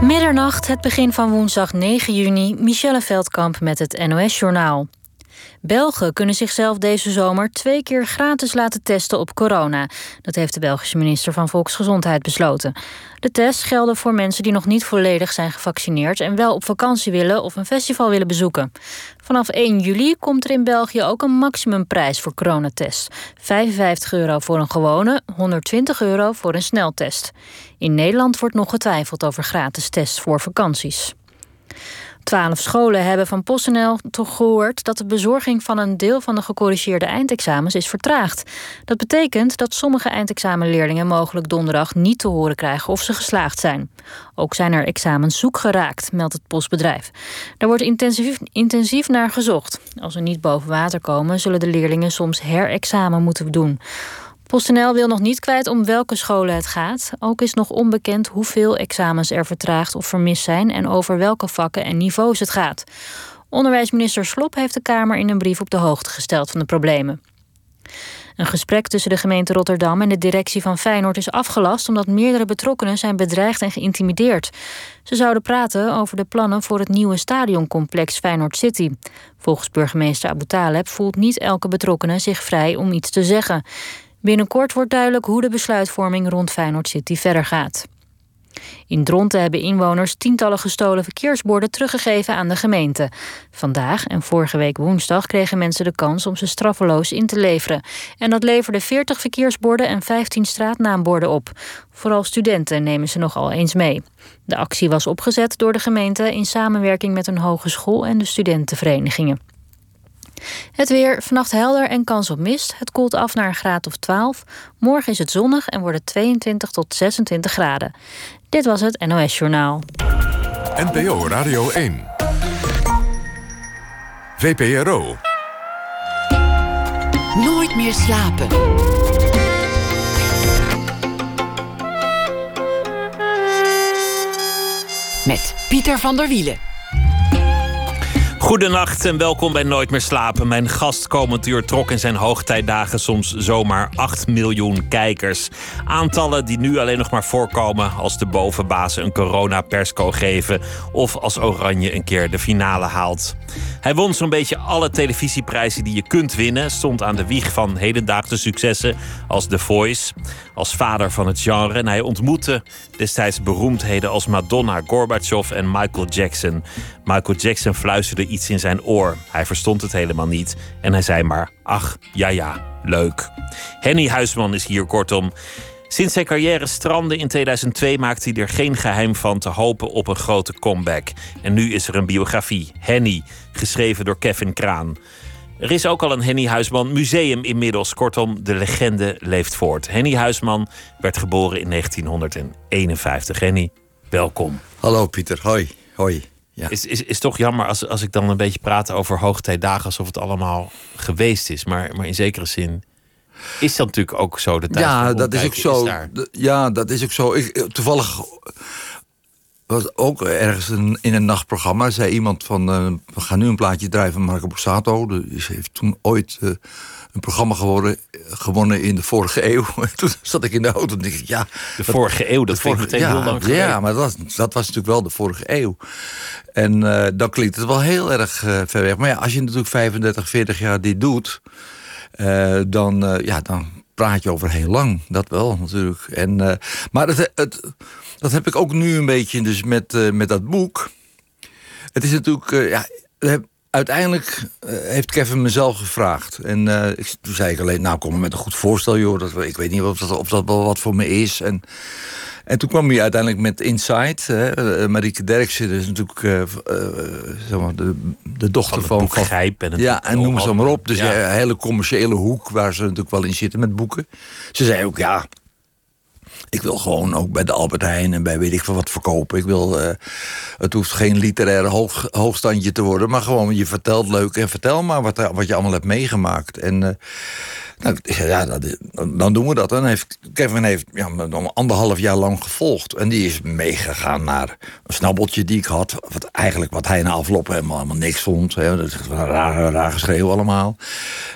Middernacht, het begin van woensdag 9 juni. Michelle Veldkamp met het NOS-journaal. Belgen kunnen zichzelf deze zomer twee keer gratis laten testen op corona. Dat heeft de Belgische minister van Volksgezondheid besloten. De tests gelden voor mensen die nog niet volledig zijn gevaccineerd en wel op vakantie willen of een festival willen bezoeken. Vanaf 1 juli komt er in België ook een maximumprijs voor coronatests: 55 euro voor een gewone, 120 euro voor een sneltest. In Nederland wordt nog getwijfeld over gratis tests voor vakanties. Twaalf scholen hebben van PostNL toch gehoord dat de bezorging van een deel van de gecorrigeerde eindexamens is vertraagd. Dat betekent dat sommige eindexamenleerlingen mogelijk donderdag niet te horen krijgen of ze geslaagd zijn. Ook zijn er examens zoek geraakt, meldt het postbedrijf. Daar wordt intensief, intensief naar gezocht. Als ze niet boven water komen, zullen de leerlingen soms herexamen moeten doen. PostNL wil nog niet kwijt om welke scholen het gaat. Ook is nog onbekend hoeveel examens er vertraagd of vermist zijn en over welke vakken en niveaus het gaat. Onderwijsminister Slop heeft de Kamer in een brief op de hoogte gesteld van de problemen. Een gesprek tussen de gemeente Rotterdam en de directie van Feyenoord is afgelast omdat meerdere betrokkenen zijn bedreigd en geïntimideerd. Ze zouden praten over de plannen voor het nieuwe stadioncomplex Feyenoord City. Volgens burgemeester Abu Taleb voelt niet elke betrokkenen zich vrij om iets te zeggen. Binnenkort wordt duidelijk hoe de besluitvorming rond Feyenoord City verder gaat. In Dronten hebben inwoners tientallen gestolen verkeersborden teruggegeven aan de gemeente. Vandaag en vorige week woensdag kregen mensen de kans om ze straffeloos in te leveren. En dat leverde 40 verkeersborden en 15 straatnaamborden op. Vooral studenten nemen ze nogal eens mee. De actie was opgezet door de gemeente in samenwerking met een hogeschool en de studentenverenigingen. Het weer, vannacht helder en kans op mist. Het koelt af naar een graad of 12. Morgen is het zonnig en wordt het 22 tot 26 graden. Dit was het NOS Journaal. NPO Radio 1. VPRO. Nooit meer slapen. Met Pieter van der Wielen. Goedenacht en welkom bij Nooit meer slapen. Mijn gast komend uur trok in zijn hoogtijdagen soms zomaar 8 miljoen kijkers. Aantallen die nu alleen nog maar voorkomen als de bovenbazen een corona-persco geven of als Oranje een keer de finale haalt. Hij won zo'n beetje alle televisieprijzen die je kunt winnen, stond aan de wieg van hedendaagse successen als The Voice, als vader van het genre en hij ontmoette destijds beroemdheden als Madonna, Gorbachev en Michael Jackson. Michael Jackson fluisterde iets in zijn oor. Hij verstond het helemaal niet en hij zei maar: Ach, ja, ja, leuk. Henny Huisman is hier kortom. Sinds zijn carrière strandde in 2002 maakte hij er geen geheim van te hopen op een grote comeback. En nu is er een biografie, Henny, geschreven door Kevin Kraan. Er is ook al een Henny Huisman museum inmiddels. Kortom, de legende leeft voort. Henny Huisman werd geboren in 1951. Henny, welkom. Hallo Pieter, hoi. hoi. Ja. Is, is, is toch jammer als, als ik dan een beetje praat over hoogtijdagen alsof het allemaal geweest is. Maar, maar in zekere zin is dat natuurlijk ook zo. De tijd ja, dat is ook zo. Ja, dat is ook zo. Ik, toevallig was ook ergens een, in een nachtprogramma. zei iemand van, uh, we gaan nu een plaatje draaien van Marco Borsato. Dus heeft toen ooit uh, een programma geworden, gewonnen in de vorige eeuw. toen zat ik in de auto en dacht ik, ja... De vorige eeuw, dat vorige, meteen ja, heel lang geleden. Ja, maar dat, dat was natuurlijk wel de vorige eeuw. En uh, dan klinkt het wel heel erg ver weg. Maar ja, als je natuurlijk 35, 40 jaar dit doet... dan, ja, dan praat je over heel lang. Dat wel, natuurlijk. En, maar het, het dat heb ik ook nu een beetje dus met, met dat boek. Het is natuurlijk, ja, uiteindelijk uh, heeft Kevin mezelf gevraagd. En ik, toen zei ik alleen, nou kom maar met een goed voorstel, joh. Dat, ik weet niet of dat, of dat wel wat voor me is. En, en toen kwam hij uiteindelijk met Insight. Hè, Marieke Derksen, is natuurlijk zeg maar, de, de dochter van... van Grijp en Ja, en noem ze maar op. Dus ja. een hele commerciële hoek waar ze natuurlijk wel in zitten met boeken. Ze zei ook, ja, ik wil gewoon ook bij de Albert Heijn en bij weet ik wat verkopen. Ik wil, uh, het hoeft geen literaire hoog, hoogstandje te worden, maar gewoon je vertelt leuk en vertel maar wat, wat je allemaal hebt meegemaakt. En uh, Nou, ja, dat, dan doen we dat. En heeft, Kevin heeft ja, anderhalf jaar lang gevolgd. En die is meegegaan naar een snabbeltje die ik had. Wat eigenlijk wat hij na afloop helemaal, helemaal niks vond. Hè. Dat is raar, raar geschreeuw allemaal.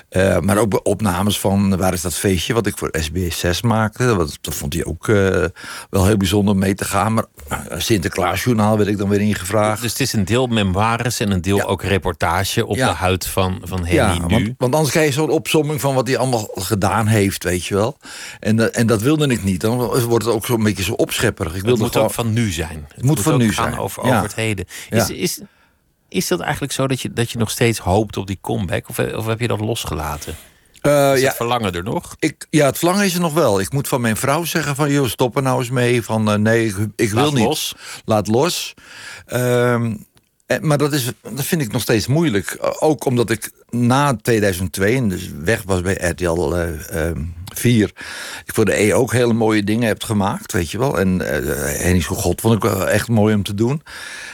Eh, maar ook opnames van waar is dat feestje wat ik voor SBS 6 maakte. Dat, dat vond hij ook eh, wel heel bijzonder mee te gaan. Maar uh, Sinterklaasjournaal werd ik dan weer ingevraagd. Dus het is een deel memoires en een deel Ja. ook reportage op Ja. de huid van, van Henny Ja, nu. want, want anders krijg je zo'n opsomming van wat hij allemaal gedaan heeft, weet je wel. En, dat- en dat wilde ik niet. Dan wordt het ook zo'n beetje zo opschepperig. Ik Het moet gewoon... ook van nu zijn. Het moet van nu gaan zijn, Over, ja. over het heden. Ja. Is, is, is dat eigenlijk zo dat je, dat je nog steeds hoopt op die comeback? Of, of heb je dat losgelaten? Eh, Is ja, het verlangen er nog? ik, ja, het verlangen is er nog wel. Ik moet van mijn vrouw zeggen van... joh, stop er nou eens mee. Van eh, nee, ik, ik wil Laat niet. los. Laat los. Ehm, eh, maar dat, is, dat vind ik nog steeds moeilijk. Eh, Ook omdat ik na 2002, en dus weg was bij RTL eh, ehm, 4... ik voor de E ook hele mooie dingen heb gemaakt, weet je wel. En eh Henny zo God vond ik wel echt mooi om te doen.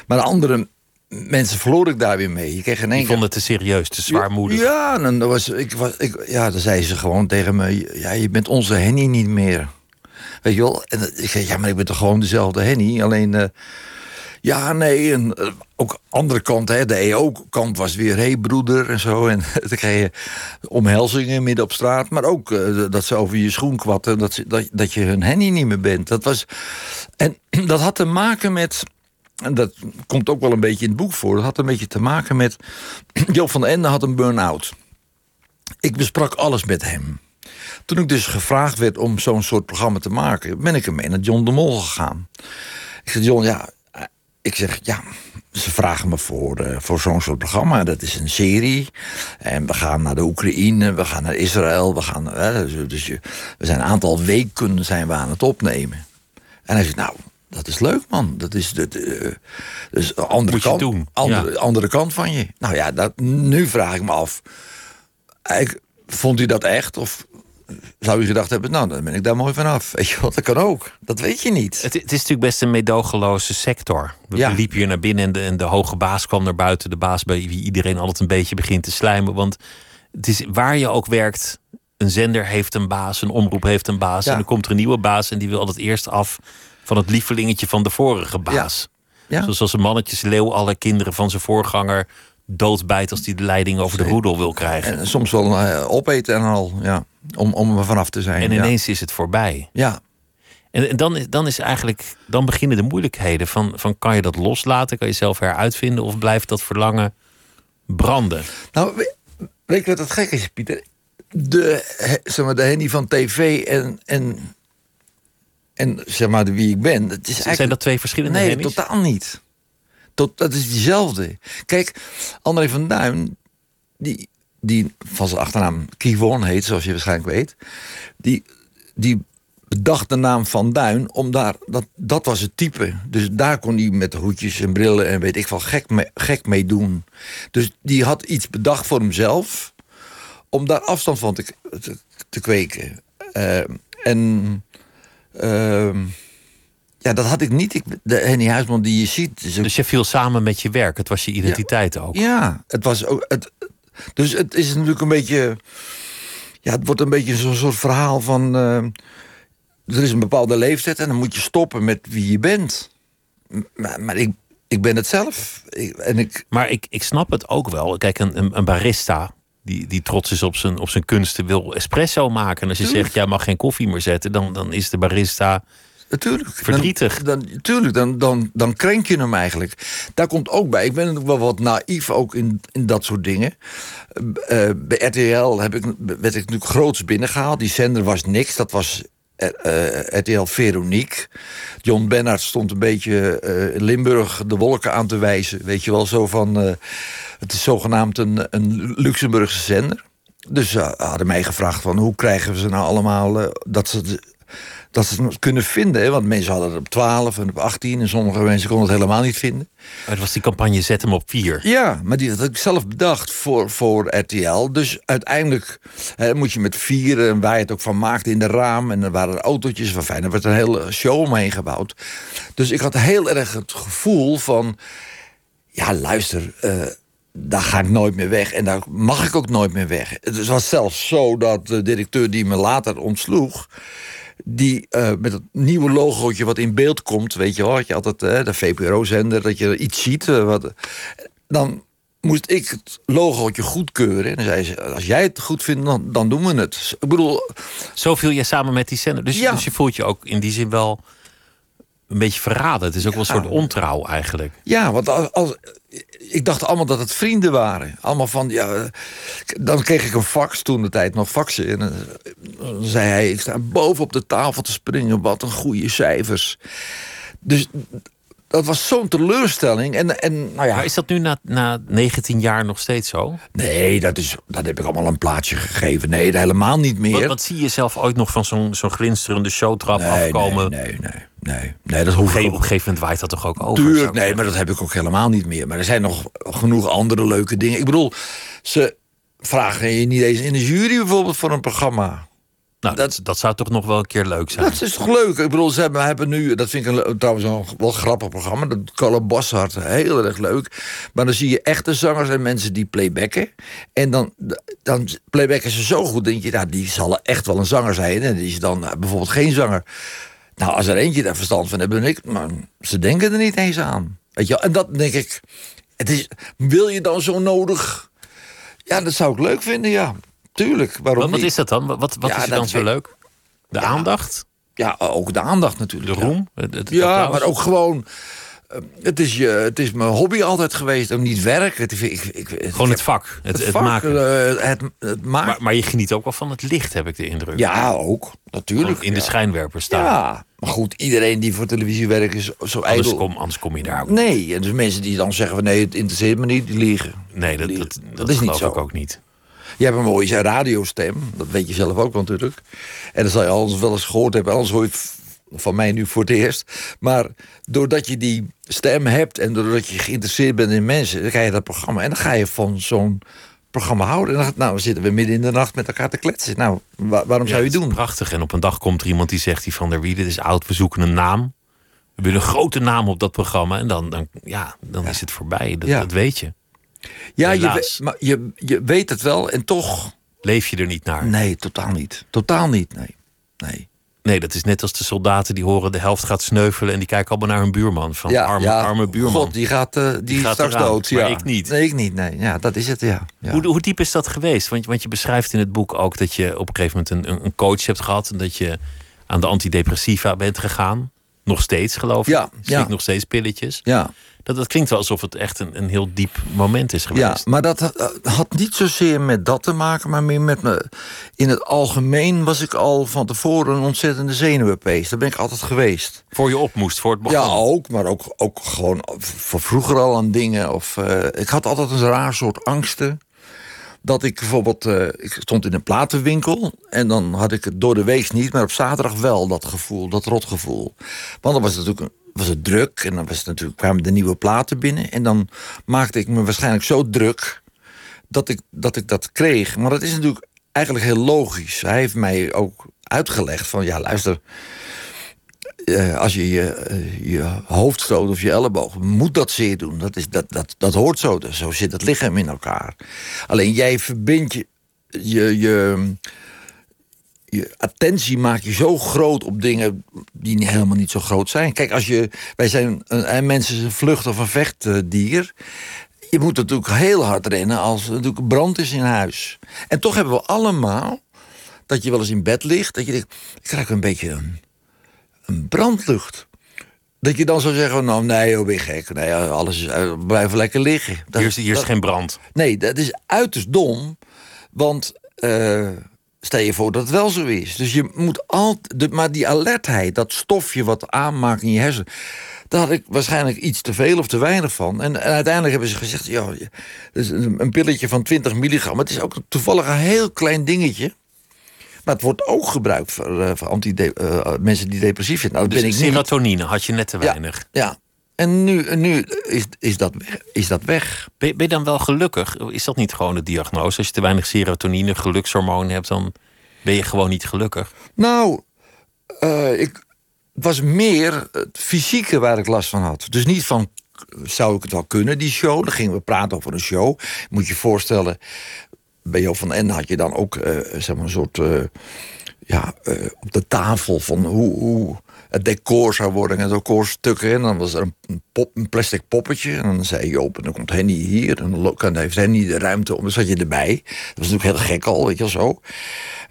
Maar de andere mensen verloor ik daar weer mee. Je kreeg in één Die vonden het te serieus, te zwaarmoedig. Ja, en dan was, ik, was, ik, ja, dan zei ze gewoon tegen me... Ja, je bent onze Henny niet meer. Weet je wel? En ik zei, ja, maar ik ben toch gewoon dezelfde Henny? Alleen, eh, ja, nee, en eh, ook andere kant, hè, de EO-kant was weer... hé, hey, broeder, en zo. En dan kreeg je omhelzingen midden op straat. Maar ook eh, dat ze over je schoen kwatten... Dat, dat, dat je hun Henny niet meer bent. Dat was... En dat had te maken met... En dat komt ook wel een beetje in het boek voor. Dat had een beetje te maken met... Joop van den Ende had een burn-out. Ik besprak alles met hem. Toen ik dus gevraagd werd om zo'n soort programma te maken... ben ik ermee naar John de Mol gegaan. Ik zeg, John, ja... eh, Ik zeg, ja, ze vragen me voor, eh, voor zo'n soort programma. Dat is een serie. En we gaan naar de Oekraïne, we gaan naar Israël. We, gaan, eh, dus- dus je, we zijn een aantal weken zijn we aan het opnemen. En hij zegt, nou, dat is leuk, man. Dat is de, de, dus de andere, Moet je kant, doen, andere, ja. andere kant van je. Nou ja, dat, nu vraag ik me af. Ik, vond u dat echt? Of zou u gedacht hebben, nou, dan ben ik daar mooi vanaf. Weet je wat, dat kan ook. Dat weet je niet. Het, het is natuurlijk best een meedogenloze sector. We Ja. liepen hier naar binnen en de, en de hoge baas kwam naar buiten. De baas bij wie iedereen altijd een beetje begint te slijmen. Want het is waar je ook werkt. Een zender heeft een baas, een omroep heeft een baas. Ja. En dan komt er een nieuwe baas en die wil altijd eerst af van het lievelingetje van de vorige baas. Ja. Zoals als een mannetjesleeuw alle kinderen van zijn voorganger doodbijt als hij de leiding over de roedel wil krijgen. En soms wel eh, opeten en al, ja. Om, om er vanaf te zijn. En ja. ineens is het voorbij. Ja, En en dan, is- dan is eigenlijk, dan beginnen de moeilijkheden van, van kan je dat loslaten, kan je zelf heruitvinden of blijft dat verlangen branden? Nou, we- weet je wat het gek is, Pieter? De, zeg maar, de Henny van tv en, en, en zeg maar de wie ik ben. Het is Zijn eigenlijk- dat twee verschillende Nee, Hennies? totaal niet. Tot, dat is diezelfde. Kijk, André van Duin, die, die van zijn achternaam Kivon heet, zoals je waarschijnlijk weet, die, die bedacht de naam Van Duin, om daar, dat, dat was het type. Dus daar kon hij met hoedjes en brillen en weet ik wel gek mee, gek mee doen. Dus die had iets bedacht voor hemzelf, om daar afstand van te, te, te kweken. Eh, en ehm, ja, dat had ik niet. Ik, de Henny Huisman die je ziet. Is ook- Dus je viel samen met je werk, het was je identiteit ook. ja, het was ook. Het, dus het is natuurlijk een beetje. Ja, het wordt een beetje zo'n soort verhaal van. eh, er is een bepaalde leeftijd en dan moet je stoppen met wie je bent. Maar, maar ik, ik ben het zelf. Ik, en ik, Maar ik, ik snap het ook wel. Kijk, een, een, een barista die, die trots is op zijn, op zijn kunsten wil espresso maken. En als je Tuurlijk. zegt, jij mag geen koffie meer zetten, dan, dan is de barista Natuurlijk. Verdrietig. Dan, dan, tuurlijk, dan, dan, dan krenk je hem eigenlijk. Daar komt ook bij. Ik ben natuurlijk wel wat naïef ook in, in dat soort dingen. Eh, eh, bij RTL heb ik, werd ik natuurlijk groots binnengehaald. Die zender was niks. Dat was eh, RTL Veronique. John Bennard stond een beetje in Limburg de wolken aan te wijzen. Weet je wel, zo van... het is zogenaamd een, een Luxemburgse zender. Dus ze hadden mij gevraagd van hoe krijgen we ze nou allemaal... dat ze... dat ze het kunnen vinden. Hè? Want mensen hadden het op 12 en op 18 en sommige mensen konden het helemaal niet vinden. Het was die campagne Zet hem op vier. Ja, maar die had ik zelf bedacht voor, voor RTL. Dus uiteindelijk hè, moet je met vieren en waar je het ook van maakte in de raam. En er waren autootjes van fijn. Er werd een hele show omheen gebouwd. Dus ik had heel erg het gevoel van. Ja, luister. eh, daar ga ik nooit meer weg. En daar mag ik ook nooit meer weg. Het was zelfs zo dat de directeur die me later ontsloeg... die uh, met het nieuwe logootje wat in beeld komt... weet je wel, had je altijd uh, de VPRO-zender... dat je iets ziet. Uh, wat, dan moest ik het logootje goedkeuren. En dan zei ze, als jij het goed vindt, dan, dan doen we het. Ik bedoel... Zo viel je samen met die zender. Dus, ja. dus je voelt je ook in die zin wel een beetje verraden. Het is ook wel een soort ontrouw eigenlijk. Ja, want als, als, ik dacht allemaal dat het vrienden waren. Allemaal van, ja... Dan kreeg ik een fax, toen de tijd nog faxen. En dan zei hij, ik sta boven op de tafel te springen. Wat een goede cijfers. Dus dat was zo'n teleurstelling. En, en, nou ja. Maar is dat nu na, na 19 jaar nog steeds zo? Nee, dat, is, dat heb ik allemaal een plaatsje gegeven. Nee, helemaal niet meer. Wat, wat zie je zelf ooit nog van zo'n zo'n glinsterende showtrap nee, afkomen? Nee, nee, nee. Nee, nee dat hoeft op, een gegeven moment waait dat toch ook over? Tuurlijk, nee, maar dat heb ik ook helemaal niet meer. Maar er zijn nog genoeg andere leuke dingen. Ik bedoel, ze vragen je niet eens in de jury bijvoorbeeld voor een programma. Nou, dat, dat zou toch nog wel een keer leuk zijn? Dat is toch leuk? Ik bedoel, ze hebben, hebben nu... Dat vind ik een, trouwens een wel grappig programma. Dat Carlo Boshart, heel erg leuk. Maar dan zie je echte zangers en mensen die playbacken. En dan, dan playbacken ze zo goed, denk je... Nou, die zal echt wel een zanger zijn. En die is dan eh, bijvoorbeeld geen zanger. Nou, als er eentje daar verstand van heeft, ben ik... Maar ze denken er niet eens aan. Weet je En dat denk ik... Het is, wil je dan zo nodig... Ja, dat zou ik leuk vinden, ja. Tuurlijk, waarom wat, niet? is dat dan? Wat, wat ja, is er dan zo leuk? De ja, aandacht? Ja, ook de aandacht natuurlijk. De roem? Het, het ja, maar ook gewoon... Uh, het, is je, het is mijn hobby altijd geweest, om niet werk. Het, ik, ik, gewoon het vak, het, het, maken. Uh, het, het maken. Maar, maar, je geniet ook wel van het licht, heb ik de indruk. Ja, ook, natuurlijk. Gewoon in de schijnwerper staan. Ja, maar goed, iedereen die voor televisie werkt is zo Anders ijdel. kom, anders kom je daar ook Nee, en dus mensen die dan zeggen van nee, het interesseert me niet, die liegen. Nee, dat, dat, liegen. dat, is niet geloof zo. ik ook niet. Je hebt een mooie radiostem, dat weet je zelf ook natuurlijk. En dat zal je anders wel eens gehoord hebben, anders hoor je van mij nu voor het eerst. Maar doordat je die stem hebt en doordat je geïnteresseerd bent in mensen, dan ga je dat programma en dan ga je van zo'n programma houden. En dan, nou, dan zitten we midden in de nacht met elkaar te kletsen. Nou, wa- waarom zou je het doen? Prachtig. En op een dag komt er iemand die zegt, die Van der het is oud, we zoeken een naam. We willen een grote naam op dat programma. En dan, dan, ja, dan is het voorbij. Dat, Ja. dat weet je. Ja, je, we- maar je, je weet het wel en toch... Leef je er niet naar? Nee, totaal niet. Totaal niet, nee. nee. Nee, dat is net als de soldaten die horen de helft gaat sneuvelen... en die kijken allemaal naar hun buurman. Van arme, arme buurman. God, die gaat, eh, die gaat straks eraan, dood. maar Ja. ik niet. Nee, ik niet. Nee. Ja, dat is het, ja. ja. Hoe, hoe diep is dat geweest? Want, want je beschrijft in het boek ook dat je op een gegeven moment een, een coach hebt gehad... en dat je aan de antidepressiva bent gegaan. Nog steeds, geloof ik. Ja, ja. nog steeds pilletjes. ja. Dat, dat klinkt wel alsof het echt een, een heel diep moment is geweest. Ja, maar dat eh, had niet zozeer met dat te maken, maar meer met me. In het algemeen was ik al van tevoren een ontzettende zenuwenpees. Daar ben ik altijd geweest. Voor je op moest, voor het Ja, begon. ook, maar ook, ook gewoon voor vroeger al aan dingen. Of, eh, ik had altijd een raar soort angsten. Dat ik bijvoorbeeld, eh, ik stond in een platenwinkel en dan had ik het door de week niet, maar op zaterdag wel dat gevoel, dat rotgevoel. Want dan was het natuurlijk was het druk en dan was het natuurlijk, kwamen de nieuwe platen binnen en dan maakte ik me waarschijnlijk zo druk dat ik dat, ik dat kreeg. Maar dat is natuurlijk eigenlijk heel logisch. Hij heeft mij ook uitgelegd van ja, luister. eh, als je je, eh, je hoofd stoot of je elleboog, moet dat zeer doen. Dat, is, dat, dat, dat hoort zo. Zo zit het lichaam in elkaar. Alleen jij verbindt je, je, je, je attentie maak je zo groot op dingen die helemaal niet zo groot zijn. Kijk, als je, wij zijn een, mensen zijn een vlucht- of een vechtdier. Je moet natuurlijk heel hard rennen als er natuurlijk een brand is in huis. En toch hebben we allemaal dat je wel eens in bed ligt, dat je denkt, ik krijg een beetje een, een brandlucht. Dat je dan zou zeggen, nou nee, joh, ben je gek. Nee, alles is, blijf lekker liggen. Dat, Hier is, hier is dat- geen brand. Nee, dat is uiterst dom. Want eh, stel je voor dat het wel zo is. Dus je moet altijd. Maar die alertheid, dat stofje wat aanmaakt in je hersenen. Daar had ik waarschijnlijk iets te veel of te weinig van. En, en uiteindelijk hebben ze gezegd: ja, dus een, pilletje van 20 milligram. Het is ook toevallig een heel klein dingetje. Maar het wordt ook gebruikt voor, eh, voor antide- eh, mensen die depressief zijn. Nou, Dus ben ik niet. had je net te weinig. Ja. En nu, nu is, is, dat weg, is dat weg. Ben, ben je dan wel gelukkig? Is dat niet gewoon de diagnose? Als je te weinig serotonine, gelukshormoon hebt, dan ben je gewoon niet gelukkig. Nou, eh, ik, het was meer het fysieke waar ik last van had. Dus niet van zou ik het wel kunnen, die show. Dan gingen we praten over een show. Moet je je voorstellen, bij Jo van N had je dan ook uh, zeg maar een soort... Uh, ja, op de tafel van hoe, hoe het decor zou worden en decorstukken. En dan was er een, plastic poppetje. En dan zei Joop, en dan komt Henny hier. En dan heeft Henny de ruimte om. Dan zat je erbij. Dat was natuurlijk heel gek al, weet je wel zo.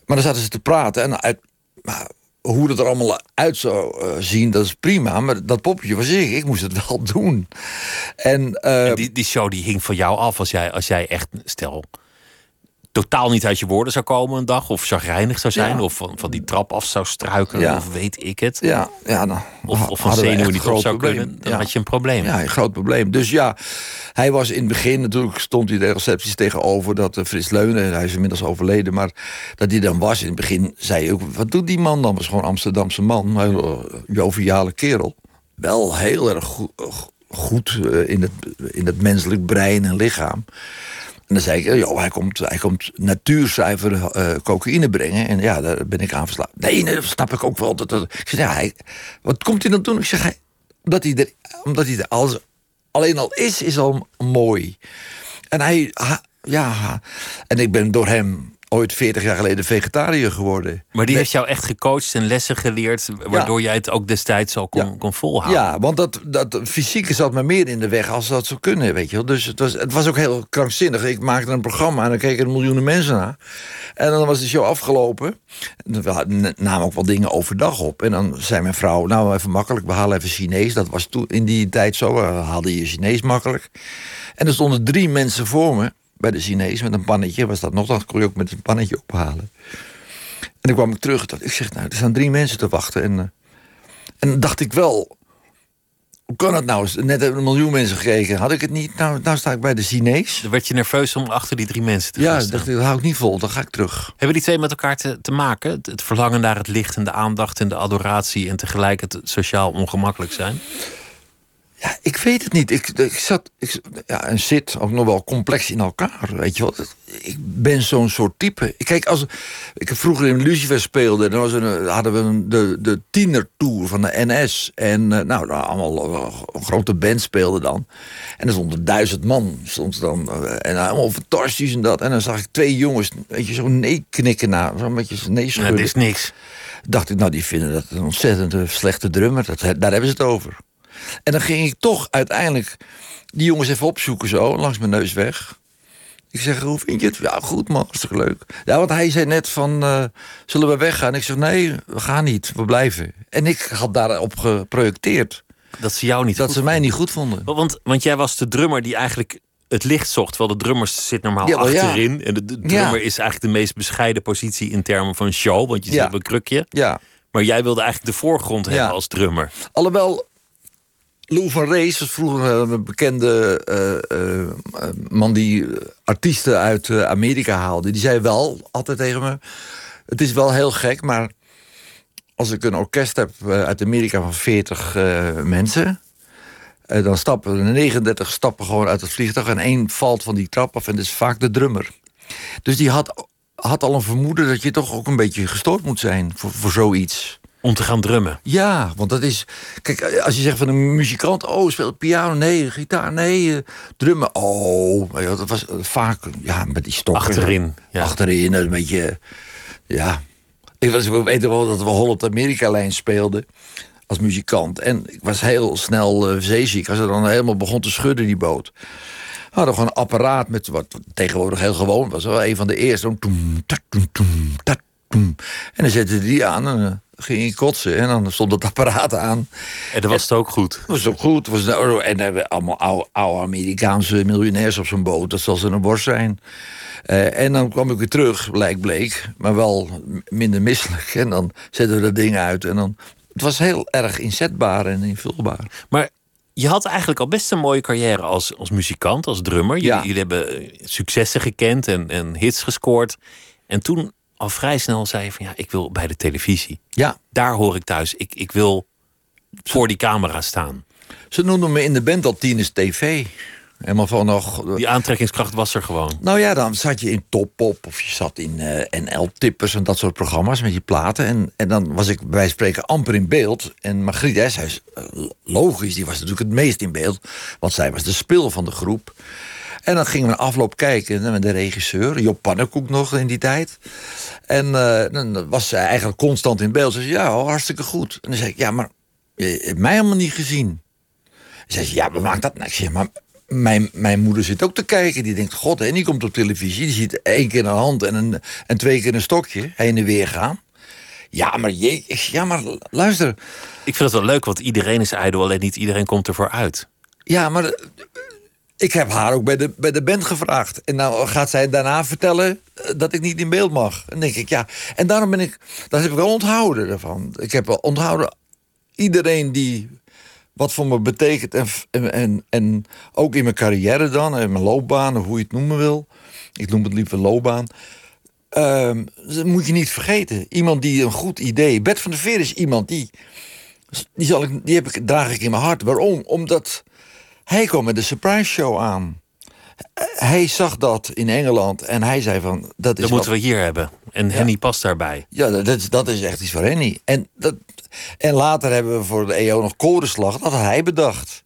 Maar dan zaten ze te praten. En uit, maar hoe het er allemaal uit zou uh, zien, dat is prima. Maar dat poppetje was ik. Ik moest het wel doen. En, uh, en die, die show die hing van jou af als jij, als jij echt, stel totaal niet uit je woorden zou komen een dag, of chagrijnig zou zijn, Ja. of van, van die trap af zou struikelen, Ja. of weet ik het. ja, ja, nou, Of, of van zenuwen niet op groot zou probleem. kunnen, dan had je een probleem. Ja, een groot probleem. Dus ja, hij was in het begin natuurlijk stond hij de recepties tegenover dat eh, Frits Leunen, hij is inmiddels overleden, maar dat hij dan was in het begin zei hij ook, wat doet die man dan? Was gewoon Amsterdamse man, een eh, joviale kerel. Wel heel erg goed, goed eh, in, het, in het menselijk brein en lichaam. En dan zei ik, joh, hij komt, hij komt natuurzuiver eh, cocaïne brengen. En ja, daar ben ik aan verslaafd. Nee, nee, dat snap ik ook wel. Dat, dat. Ik zeg, ja, wat komt hij dan doen? Ik zeg, hij, omdat hij er, omdat hij er alles, alleen al is, is al mooi. En hij, ja, en ik ben door hem ooit 40 jaar geleden vegetariër geworden. Maar die heeft jou echt gecoacht en lessen geleerd, waardoor jij het ook destijds al kon, Ja. kon volhouden. Ja, want dat, dat fysieke zat me meer in de weg als dat zou kunnen, weet je wel. Dus het was, het was ook heel krankzinnig. Ik maakte een programma en dan keken er miljoenen mensen naar. En dan was de show afgelopen. En we hadden- namen ook wel dingen overdag op. En dan zei mijn vrouw, nou even makkelijk, we halen even Chinees. Dat was toen in die tijd zo, we haalden je Chinees makkelijk. En er stonden drie mensen voor me, bij de Chinees, met een pannetje. Was dat nog, dat kon je ook met een pannetje ophalen. En dan kwam ik terug. dat- Ik zeg, nou, er staan drie mensen te wachten. En, eh, en dan dacht ik wel, hoe kan het nou? Net hebben een miljoen mensen gekeken. Had ik het niet? Nou, nou sta ik bij de Chinees. Dan werd je nerveus om achter die drie mensen te Ja, gaan staan. dacht ik, dat hou ik niet vol. Dan ga ik terug. Hebben die twee met elkaar te, te maken? Het, het verlangen naar het licht en de aandacht en de adoratie en tegelijk het sociaal ongemakkelijk zijn? Ja, ik weet het niet. Ik, ik zat ik, ja, en zit ook nog wel complex in elkaar. Weet je wat? Ik ben zo'n soort type. Ik Kijk, als ik vroeger in Lucifer speelde, dan was er een- hadden we een, de, de tienertour van de NS. En eh, nou, nou, allemaal eh, een grote band speelde dan. En er stonden duizend man. Stond dan, eh, en allemaal fantastisch en dat. En dan zag ik twee jongens, weet je, zo nee knikken na. Zo'n beetje nee Ja, schudden. dit is niks. dacht ik, nou, die vinden dat een ontzettend slechte drummer. Dat, daar hebben ze het over. En dan ging ik toch uiteindelijk die jongens even opzoeken zo, langs mijn neus weg. Ik zeg, hoe vind je het? Ja, goed man, hartstikke leuk. Ja, want hij zei net van, eh, zullen we weggaan? Ik zeg, nee, we gaan niet, we blijven. En ik had daarop geprojecteerd Dat ze jou niet dat ze mij niet goed vonden. Want, want jij was de drummer die eigenlijk het licht zocht. Terwijl de drummer zit normaal Ja, wel ja. achterin. En de, de drummer is eigenlijk de meest bescheiden positie in termen van show. Want je zit op een krukje. Ja, Maar jij wilde eigenlijk de voorgrond hebben als drummer. Alhoewel, Lou van Rees was vroeger eh, een bekende eh, eh, man die artiesten uit Amerika haalde. Die zei wel altijd tegen me: Het is wel heel gek, maar als ik een orkest heb uit Amerika van 40 eh, mensen. dan stappen er 39 stappen gewoon uit het vliegtuig en één valt van die trap af en dat is vaak de drummer. Dus die had, had al een vermoeden dat je toch ook een beetje gestoord moet zijn voor, voor zoiets. Om te gaan drummen. Ja, want dat is. Kijk, als je zegt van een muzikant, oh, speelt piano, nee, gitaar, nee, eh, drummen, oh, dat was eh, vaak, ja, met die stokken. Achterin, ja. Achterin, een beetje, ja. Ik was, we weten wel dat we Holland-Amerika-lijn speelden als muzikant. En ik was heel snel eh, zeeziek als het dan helemaal begon te schudden, die boot. We hadden gewoon een apparaat met wat tegenwoordig heel gewoon was. Wel een van de eerste. En dan zette die aan en ging je kotsen. En dan stond het apparaat aan. En dat was het ook goed. Dat was ook goed. Was, nou- en dan hebben we allemaal oude, oude Amerikaanse miljonairs op zo'n boot. Dat zal ze een borst zijn. Eh, en dan kwam ik weer terug, blijk bleek. Maar wel minder misselijk. En dan zetten we dat ding uit. En dan, het was heel erg inzetbaar en invulbaar. Maar je had eigenlijk al best een mooie carrière als, als muzikant, als drummer. Jullie, Ja. jullie hebben eh, successen gekend en, en hits gescoord. En toen al vrij snel zei je van ja, ik wil bij de televisie. Ja, Daar hoor ik thuis. Ik, ik wil voor die camera staan. ze noemden me in de band al Tines TV. Helemaal van nog. Die aantrekkingskracht was er gewoon. Nou ja, dan zat je in Top Pop of je zat in eh, NL-tippers en dat soort programma's met je platen. En, en dan was ik bij wijze van spreken amper in beeld. En Margriet Eshuis, uh, logisch, die was natuurlijk het meest in beeld. Want zij was de spil van de groep. En dan gingen we een afloop kijken met de regisseur, Job Pannenkoek nog in die tijd. En uh, dan was zij eigenlijk constant in beeld. Ze zei, ja, hartstikke goed. En dan zei ik, ja, maar je hebt mij helemaal niet gezien. Ze zei, ja, wat maakt dat nou? Ik maar mijn, mijn moeder zit ook te kijken. Die denkt, god, en die komt op televisie. Die ziet één keer een hand en, een, en twee keer een stokje heen en weer gaan. Ja, maar, je, ja, maar luister. Ik vind het wel leuk, want iedereen is ijdel. Alleen niet iedereen komt ervoor uit. Ja, maar ik heb haar ook bij de, bij de band gevraagd. En nou gaat zij daarna vertellen eh, dat ik niet in beeld mag. En denk ik, ja. En daarom ben ik, dat heb ik wel onthouden ervan. Ik heb wel onthouden, iedereen die wat voor me betekent. En, en, en ook in mijn carrière dan, in mijn loopbaan, hoe je het noemen wil. Ik noem het liever loopbaan. Uh, dat moet je niet vergeten. Iemand die een goed idee. Bert van der Veer is iemand die. Die, zal ik, die heb ik, draag ik in mijn hart. Waarom? Omdat hij kwam met de surprise show aan. Hij zag dat in Engeland en hij zei van... Dat, is dat moeten we hier hebben. En Henny past daarbij. Ja, dat is, dat is echt iets voor Henny. En, dat, en later hebben we voor de EO nog korenslag. Dat had hij bedacht.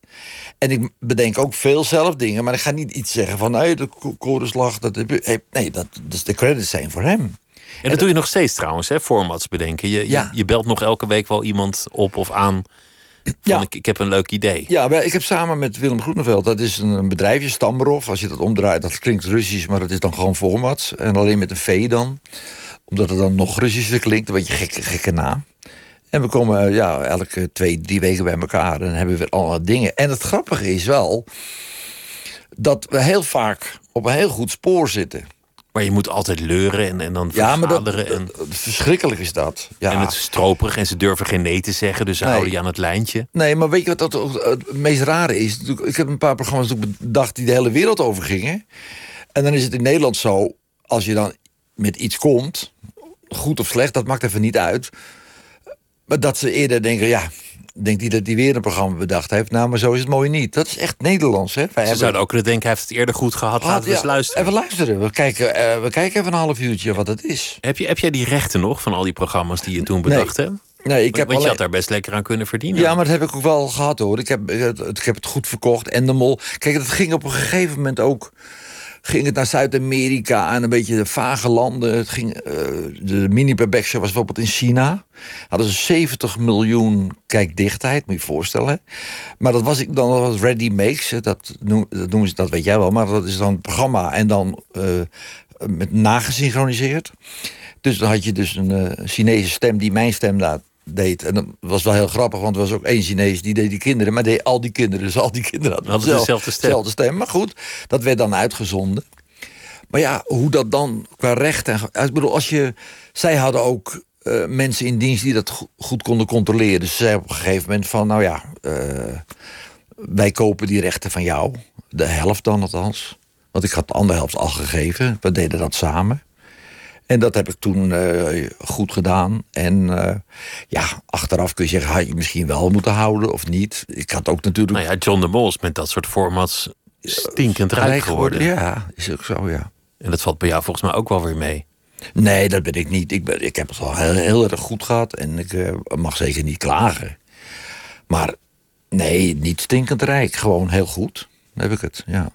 En ik bedenk ook veel zelf dingen. Maar ik ga niet iets zeggen van... Nee, de korenslag... Dat, nee, dat, dus de credits zijn voor hem. En dat doe je nog steeds trouwens, hè, formats bedenken. Je, ja. je, je, belt nog elke week wel iemand op of aan ja. Ik, ik, heb een leuk idee. Ja, ik heb samen met Willem Groeneveld, dat is een bedrijfje, Stamberov. Als je dat omdraait, dat klinkt Russisch, maar dat is dan gewoon formats. En alleen met een V dan. Omdat het dan nog Russischer klinkt, een beetje gekke, gekke naam. En we komen ja, elke twee, drie weken bij elkaar en hebben we weer allerlei dingen. En het grappige is wel dat we heel vaak op een heel goed spoor zitten. Maar je moet altijd leuren en, en dan ja, maar dat, en... Verschrikkelijk is dat. Ja. En het is stroperig en ze durven geen nee te zeggen, dus ze houden je aan het lijntje. Nee, maar weet je wat dat het meest rare is? Ik heb een paar programma's bedacht die de hele wereld over gingen. En dan is het in Nederland zo, als je dan met iets komt, goed of slecht, dat maakt even niet uit. Maar dat ze eerder denken, ja, denkt hij dat hij weer een programma bedacht heeft. Nou, maar zo is het mooi niet. Dat is echt Nederlands. Hè? Wij Ze hebben... zouden ook kunnen denken, hij heeft het eerder goed gehad. Laten we eens luisteren. Even luisteren. We kijken, uh, we kijken even een half uurtje wat het is. Heb, je, heb jij die rechten nog van al die programma's die je toen bedacht nee. hebt? Nee, ik heb Want je had daar best lekker aan kunnen verdienen. Ja, maar dat heb ik ook wel gehad hoor. Ik heb, ik heb het goed verkocht. En de mol. Kijk, dat ging op een gegeven moment ook ging het naar Zuid-Amerika en een beetje de vage landen. Het ging, uh, de mini was bijvoorbeeld in China. Hadden ze 70 miljoen kijkdichtheid, moet je je voorstellen. Maar dat was ik dan was Ready Makes. Dat, dat noemen ze, dat weet jij wel. Maar dat is dan het programma en dan uh, met nagesynchroniseerd. Dus dan had je dus een uh, Chinese stem die mijn stem laat deed. En dat was wel heel grappig, want er was ook één Chinees die deed die kinderen, maar deed al die kinderen. Dus al die kinderen hadden, hadden dezelfde stem. dezelfde stem. Maar goed, dat werd dan uitgezonden. Maar ja, hoe dat dan qua recht en. Ik bedoel, als je. Zij hadden ook uh, mensen in dienst die dat goed konden controleren. Dus ze zeiden op een gegeven moment van, nou ja, uh, wij kopen die rechten van jou. De helft dan althans. Want ik had de andere helft al gegeven. We deden dat samen. En dat heb ik toen uh, goed gedaan. En uh, ja, achteraf kun je zeggen, had je misschien wel moeten houden of niet. Ik had ook natuurlijk. Nou ja, John de Mol is met dat soort formats stinkend rijk geworden. Ja, is ook zo, ja. En dat valt bij jou volgens mij ook wel weer mee. Nee, dat ben ik niet. Ik, ben, ik heb het al heel, heel erg goed gehad en ik uh, mag zeker niet klagen. Maar nee, niet stinkend rijk. Gewoon heel goed heb ik het, ja.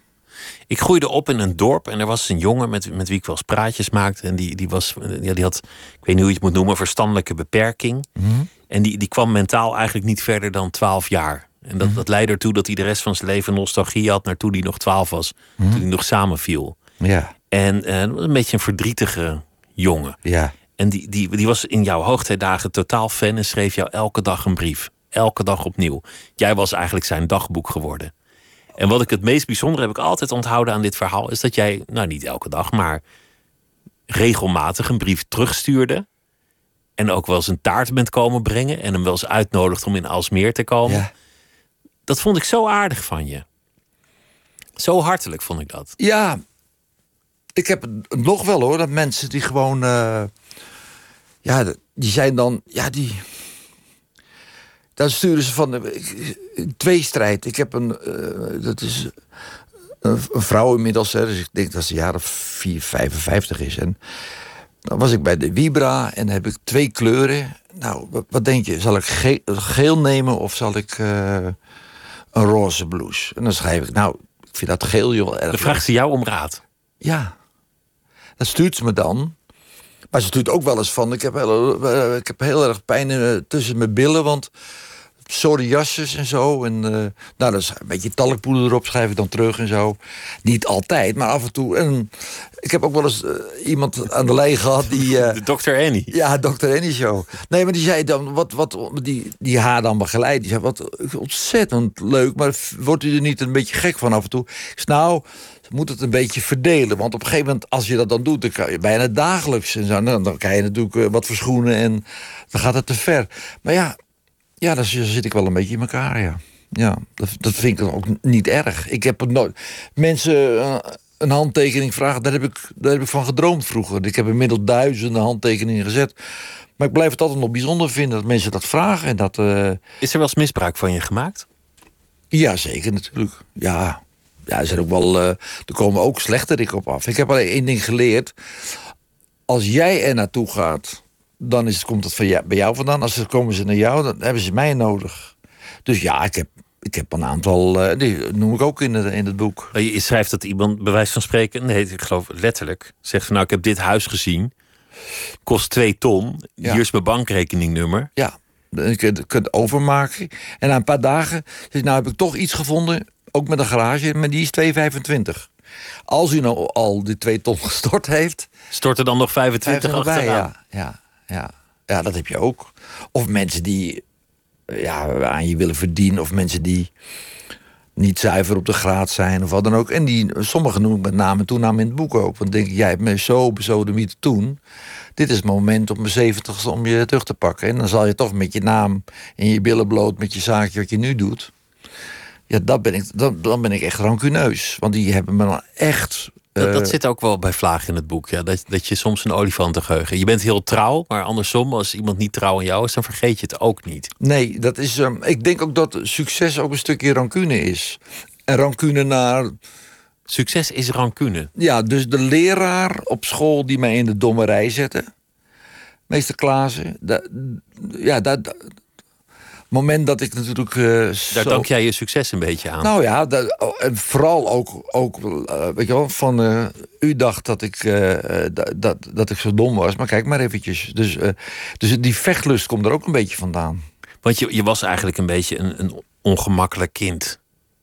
Ik groeide op in een dorp en er was een jongen met, met wie ik wel eens praatjes maakte. En die, die, was, ja, die had, ik weet niet hoe je het moet noemen, verstandelijke beperking. Mm -hmm. En die, die kwam mentaal eigenlijk niet verder dan 12 jaar. En dat, dat leidde ertoe dat hij de rest van zijn leven nostalgie had naar toen hij nog 12 was. Mhm. Toen hij nog samenviel. Ja. En uh, een beetje een verdrietige jongen. Ja. En die, die, die was in jouw hoogtijdagen totaal fan en schreef jou elke dag een brief. Elke dag opnieuw. Jij was eigenlijk zijn dagboek geworden. En wat ik het meest bijzonder heb ik altijd onthouden aan dit verhaal, is dat jij, nou niet elke dag, maar regelmatig een brief terugstuurde. En ook wel eens een taart bent komen brengen. En hem wel eens uitnodigt om in Alsmeer te komen. Ja. Dat vond ik zo aardig van je. Zo hartelijk vond ik dat. Ja, ik heb het nog wel hoor. Dat mensen die gewoon. Uh, ja, die zijn dan. Ja, die. Dan sturen ze van. Uh, tweestrijd. Ik heb een. Uh, dat is. een vrouw inmiddels, hè, dus ik denk dat ze of 4, 55 is. En dan was ik bij de Vibra en heb ik twee kleuren. Nou, wat, denk je? Zal ik geel nemen of zal ik uh, een roze blouse? En dan schrijf ik, nou, ik vind dat geel heel erg. Dan vraagt ze jou om raad. Ja. Dan stuurt ze me dan. Maar ze stuurt ook wel eens van, ik heb heel, eh, ik heb heel erg pijn uh, tussen mijn billen, want psoriasis en zo. En uh, nou, dat is een beetje talkpoeder erop, schrijf ik dan terug en zo. Niet altijd, maar af en toe. En ik heb ook wel eens uh, iemand aan de lijn gehad die... Uh, de Dr. Annie. Ja, Dr. Annie show. Nee, maar die zei dan, wat, wat, die, die haar dan begeleid. Die zei, wat ontzettend leuk, maar wordt u er niet een beetje gek van af en toe? Ik zei, nou, moet het een beetje verdelen. Want op een gegeven moment, als je dat dan doet, dan kan je bijna dagelijks en zo. Dan, dan kan je natuurlijk wat verschoenen en dan gaat het te ver. Maar ja, ja, dan zit ik wel een beetje in elkaar, ja. Ja, dat, dat vind ik ook niet erg. Ik heb nooit... Mensen uh, een handtekening vragen, daar heb, ik, daar heb ik van gedroomd vroeger. Ik heb inmiddels duizenden handtekeningen gezet. Maar ik blijf het altijd nog bijzonder vinden dat mensen dat vragen. En dat, uh... Is er wel eens misbruik van je gemaakt? Ja, zeker natuurlijk. Ja, ja er, zijn ook wel, uh, er komen ook slechterikken op af. Ik heb alleen één ding geleerd. Als jij er naartoe gaat dan is, komt het van jou, bij jou vandaan. Als ze komen ze naar jou, dan hebben ze mij nodig. Dus ja, ik heb, ik heb een aantal, uh, die noem ik ook in, het, in het boek. Je schrijft dat iemand, bij wijze van spreken, nee, ik geloof letterlijk, zegt van nou, ik heb dit huis gezien, kost twee ton, hier is mijn bankrekeningnummer. Ja, je kunt, kunt overmaken. En na een paar dagen, nou heb ik toch iets gevonden, ook met een garage, maar die is 2,25. Als u nou al die twee ton gestort heeft... Stort er dan nog 25 achteraan? Ja, ja ja. ja, dat heb je ook. Of mensen die ja, aan je willen verdienen, of mensen die niet zuiver op de graad zijn of wat dan ook. En die, sommigen noem ik met name en toename in het boek ook. Want denk ik, jij hebt me zo bezodemiet toen. Dit is het moment op mijn zeventigste om je terug te pakken. En dan zal je toch met je naam en je billen bloot met je zaakje wat je nu doet. Ja, dat ben ik, dan, dan ben ik echt rancuneus. Want die hebben me dan echt dat, dat, eh, zit ook wel bij Vlaag in het boek. Ja. Dat, dat je soms een olifantengeheugen. Je bent heel trouw, maar andersom, als iemand niet trouw aan jou is, dan vergeet je het ook niet. Nee, dat is. Um, ik denk ook dat succes ook een stukje rancune is. En rancune naar. Succes is rancune. Ja, dus de leraar op school die mij in de dommerij zette. Meester Klaassen. Dat, ja, dat, moment dat ik natuurlijk. Uh, Daar dank jij je succes een beetje aan. Nou ja, dat, oh, en vooral ook, ook uh, weet je wel, van uh, u dacht dat ik, dat, dat ik zo dom was. Maar kijk maar eventjes. Dus, dus die vechtlust komt er ook een beetje vandaan. Want je, je was eigenlijk een beetje een, een ongemakkelijk kind.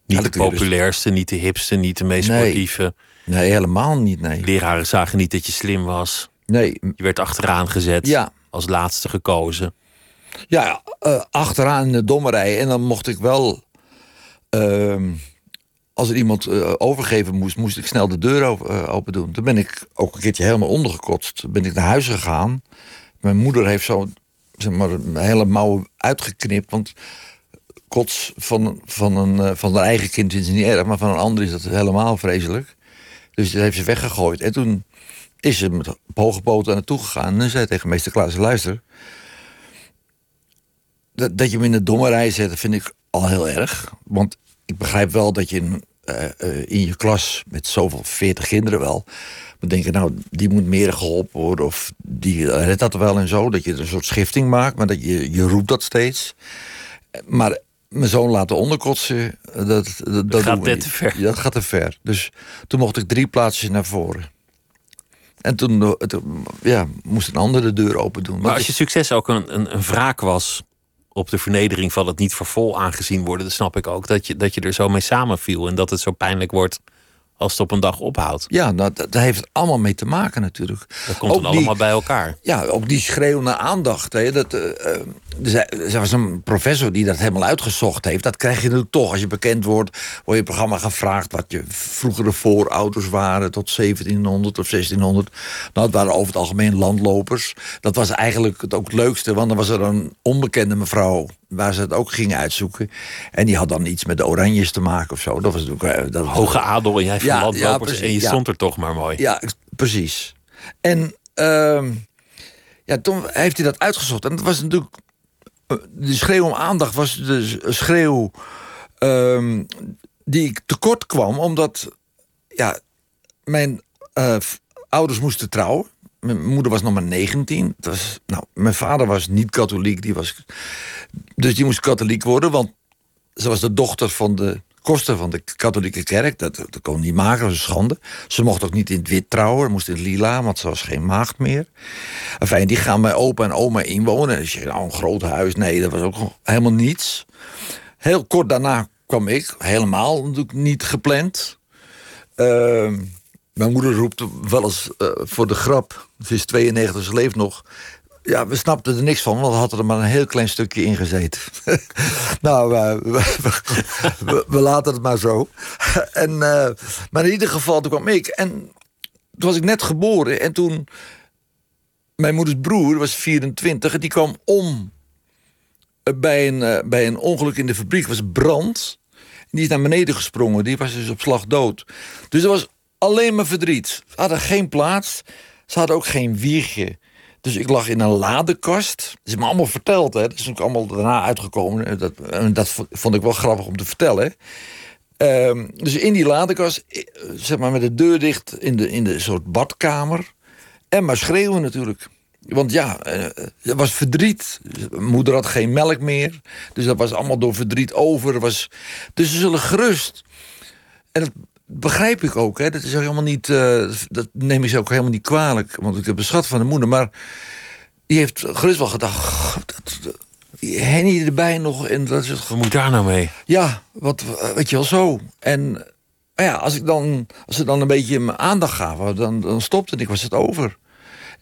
Niet de populairste, niet de hipste, niet de meest sportieve. Nee, helemaal niet. Nee. Leraren zagen niet dat je slim was. Nee. Je werd achteraan gezet. Ja. Als laatste gekozen. Ja, uh, achteraan in de dommerij. En dan mocht ik wel. Uh, als er iemand uh, overgeven moest, moest ik snel de deur open, open, doen. Toen ben ik ook een keertje helemaal ondergekotst. Toen ben ik naar huis gegaan. Mijn moeder heeft zo zeg maar, een hele mouw uitgeknipt. Want kots van, van, een, van haar eigen kind is niet erg, maar van een ander is dat helemaal vreselijk. Dus dat heeft ze weggegooid. En toen is ze met hoge poten naartoe gegaan. En zei tegen meester Klaas: luister dat, dat je hem in de dommerij zet, vind ik al heel erg. Want ik begrijp wel dat je in, uh, uh, in je klas met zoveel veertig kinderen wel... moet denken, nou, die moet meer geholpen worden... of die redt dat wel en zo, dat je een soort schifting maakt... maar dat je, je roept dat steeds. Maar mijn zoon laten onderkotsen, dat, dat, dat gaat te ver. Dat gaat te ver. Dus toen mocht ik drie plaatsjes naar voren. En toen, eh, toen ja, moest een ander de deur open doen. Maar als je succes ook een, een, een wraak was op de vernedering van het niet voor vol aangezien worden, dan snap ik ook. Dat je, dat je er zo mee samenviel en dat het zo pijnlijk wordt als het op een dag ophoudt. Ja, dat, dat heeft allemaal mee te maken natuurlijk. Dat komt dan allemaal bij elkaar. Ja, ook die schreeuw naar aandacht. Hè, dat, uh, er was een professor die dat helemaal uitgezocht heeft. Dat krijg je nu toch. Als je bekend wordt, word je programma gevraagd... wat je vroegere voorouders waren tot 1700 of 1600. Nou, het waren over het algemeen landlopers. Dat was eigenlijk het ook het leukste, want dan was er een onbekende mevrouw waar ze het ook gingen uitzoeken. En die had dan iets met de oranjes te maken of zo. Dat was natuurlijk... Eh, dat Hoge adel en jij van ja, landlopers en je stond er toch maar mooi. Ja, precies. En uh, ja, toen heeft hij dat uitgezocht. En dat was natuurlijk... Eh, de schreeuw om aandacht was de schreeuw... Uh, die ik tekort kwam, omdat ja, mijn eh, ouders moesten trouwen. Mijn moeder was nog maar 19. Dat was, nou, mijn vader was niet katholiek. Die was, dus die moest katholiek worden, want ze was de dochter van de koster van de katholieke kerk. Dat, dat kon niet maken, dat was een schande. Ze mocht ook niet in het wit trouwen, moest in het lila, want ze was geen maagd meer. Enfin, die gaan bij opa en oma inwonen. Dus je nou een groot huis, nee, dat was ook helemaal niets. Heel kort daarna kwam ik, helemaal natuurlijk niet gepland. Ehm, mijn moeder roept wel eens eh, voor de grap, ze is 92, ze leeft nog. Ja, we snapten er niks van, want we hadden er maar een heel klein stukje in gezeten. nou, eh, we, laten het maar zo. en, eh, maar in ieder geval, toen kwam ik. En toen was ik net geboren. En toen, mijn moeders broer was 24, en die kwam om bij een, bij een ongeluk in de fabriek. was brand. Die is naar beneden gesprongen. Die was dus op slag dood. Dus er was alleen maar verdriet. Ze hadden geen plaats. Ze hadden ook geen wiegje. Dus ik lag in een ladekast. Dat is me allemaal verteld. Hè. Dat is ook allemaal daarna uitgekomen. Dat, dat vo- vond ik wel grappig om te vertellen. Ehm, dus in die ladekast, eh, zeg maar met de deur dicht in de, in de soort badkamer. En maar schreeuwen natuurlijk. Want ja, eh, er was verdriet. Moeder had geen melk meer. Dus dat was allemaal door verdriet over. Er Was, dus ze zullen gerust. En dat begrijp ik ook. Hè. Dat is ook helemaal niet. eh, dat neem ik ze ook helemaal niet kwalijk. Want ik heb een schat van de moeder. Maar die heeft gerust wel gedacht. "Goh, Dat, dat, Henny erbij nog. En dat is het Wat moet daar nou mee? ja, wat, eh, weet je wel, zo. En eh, ja, als, ik dan, als ze dan een beetje mijn aandacht gaven, dan, dan stopte ik, was het over.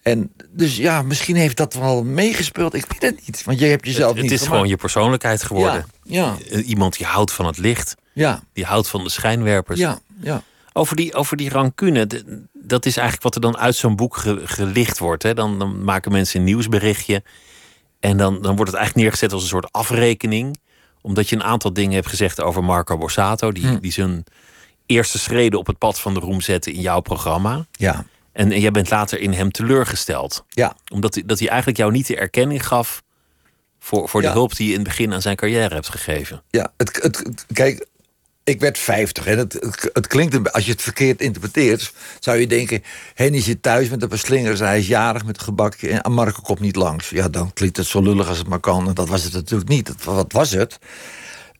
En dus ja, misschien heeft dat wel meegespeeld. Ik weet het niet, want jij hebt jezelf Het niet is gemaakt. gewoon je persoonlijkheid geworden. Ja, Eh, Iemand die houdt van het licht, ja, die houdt van de schijnwerpers. ja, ja. Over die, over die rancune, dat is eigenlijk wat er dan uit zo'n boek ge- gelicht wordt. Hè? Dan, dan maken mensen een nieuwsberichtje. En dan, dan wordt het eigenlijk neergezet als een soort afrekening. Omdat je een aantal dingen hebt gezegd over Marco Borsato. Die, Hm. die zijn eerste schreden op het pad van de roem zette in jouw programma. Ja, En, en jij bent later in hem teleurgesteld. ja, Omdat, hij- dat hij eigenlijk jou niet de erkenning gaf... voor, voor de Ja. hulp die je in het begin aan zijn carrière hebt gegeven. ja. Het, het, het- kijk, ik werd 50 en het, het, het klinkt, als je het verkeerd interpreteert, zou je denken: Henny zit thuis met een paar slingers, hij is jarig met een gebakje en Marco komt niet langs. Ja, dan klinkt het zo lullig als het maar kan. En dat was het natuurlijk niet. Wat was het?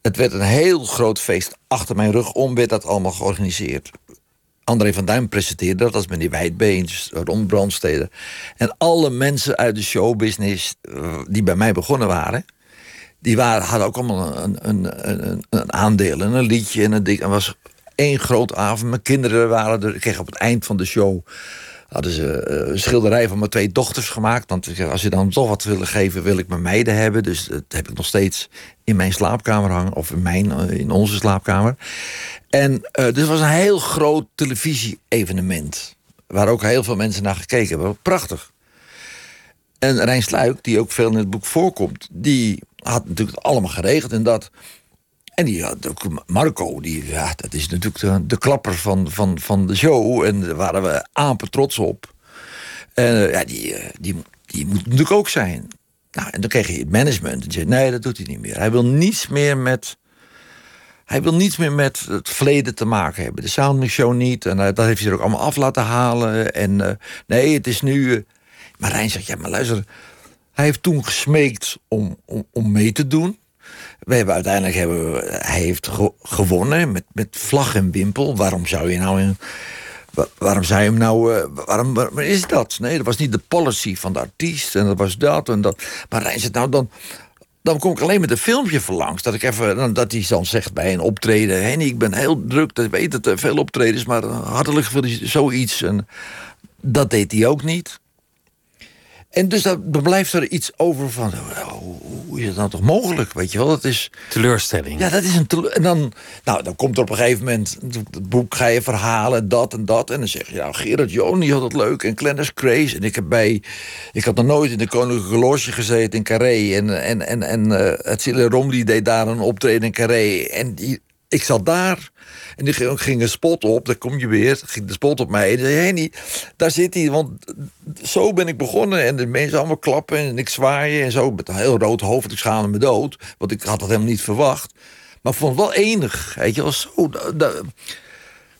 Het werd een heel groot feest. Achter mijn rug om werd dat allemaal georganiseerd. André van Duin presenteerde dat als meneer Wijdbeens, Ron Brandstede. En alle mensen uit de showbusiness eh, die bij mij begonnen waren... die waren, hadden ook allemaal een, een, een, een aandeel en een liedje en een ding. Het was één groot avond. Mijn kinderen waren er. Ik kreeg op het eind van de show... hadden ze eh, een schilderij van mijn twee dochters gemaakt. Want als je dan toch wat willen geven, wil ik mijn meiden hebben. Dus dat heb ik nog steeds in mijn slaapkamer hangen. Of in, mijn, eh, in onze slaapkamer. En eh dus het was een heel groot televisie-evenement. Waar ook heel veel mensen naar gekeken hebben. Prachtig. En Rijn Sluik, die ook veel in het boek voorkomt... die had natuurlijk het allemaal geregeld en dat... En die had ook Marco, die, ja, dat is natuurlijk de, klapper van, van, van de show. En daar waren we apen trots op. En eh, ja, die, eh, die, die moet natuurlijk ook zijn. Nou, en dan kreeg je het management. En zei, nee, dat doet hij niet meer. Hij wil niets meer met... Hij wil niets meer met het verleden te maken hebben. De Soundmix Show niet. En eh, dat heeft hij er ook allemaal af laten halen. En nee, het is nu... eh, maar Rijn zegt, ja, maar luister... Hij heeft toen gesmeekt om, om, om mee te doen. We hebben uiteindelijk hebben hij heeft ge- gewonnen met, met vlag en wimpel. Waarom zou je nou in, wa- waarom je hem nou eh, waarom, is dat? Nee, dat was niet de policy van de artiest en dat was dat en dat. Maar nou dan. Dan kom ik alleen met een filmpje verlangs. Dat ik even, dat hij dan zegt bij een optreden. Henny, ik ben heel druk. Dat weet het, veel optredens, maar hartelijk gefeliciteerd. Zoiets. En dat deed hij ook niet. En dus dan blijft er iets over van. oh, Hoe, hoe is het nou toch mogelijk? Weet je wel, dat is. Teleurstelling. Ja, dat is een. tele- En dan, nou, dan komt er op een gegeven moment. Het boek ga je verhalen, dat en dat. En dan zeg je, nou, Gerard Joon, die had het leuk. En Glennis Grace. En ik heb bij. Ik had nog nooit in de Koninklijke Loge gezeten in Carré. En, en, en, en eh het Cille Romli deed daar een optreden in Carré. En die, ik zat daar. En die ging, een spot op, daar kom je weer. Ging de spot op mij. En zei, Henny, daar zit hij. Want zo ben ik begonnen. En de mensen allemaal klappen en ik zwaaien en zo. Met een heel rood hoofd. Ik schaamde me dood. Want ik had dat helemaal niet verwacht. Maar vond het wel enig. Weet je wel, zo.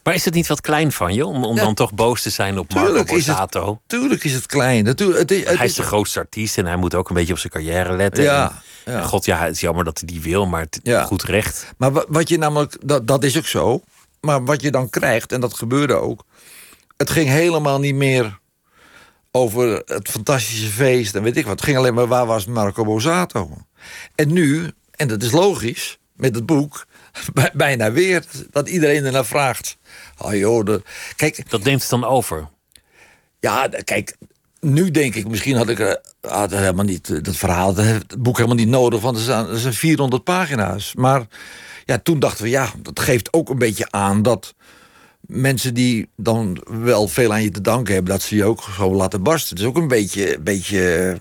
Maar is het niet wat klein van je om, om Ja, dan toch boos te zijn op Marco tuurlijk is het- Borsato? Tuurlijk is het klein. Natuurlijk, het Hij is de grootste artiest en hij moet ook een beetje op zijn carrière letten. Ja, En- ja. en God, ja, het is jammer dat hij die wil, maar het Ja. goed recht. Maar wa- wat je namelijk, dat, dat is ook zo. Maar wat je dan krijgt, en dat gebeurde ook. Het ging helemaal niet meer over het fantastische feest en weet ik wat. Het ging alleen maar waar was Marco Borsato. En nu, en dat is logisch, met het boek, bijna weer dat iedereen ernaar vraagt. Oh joh, de, kijk, Dat neemt het dan over. ja, kijk, nu denk ik, misschien had ik eh, had helemaal niet eh, dat verhaal, het boek helemaal niet nodig, want er zijn, er zijn 400 pagina's. Maar ja, toen dachten we, ja, dat geeft ook een beetje aan dat mensen die dan wel veel aan je te danken hebben, dat ze je ook zo laten barsten. Het is ook een beetje, beetje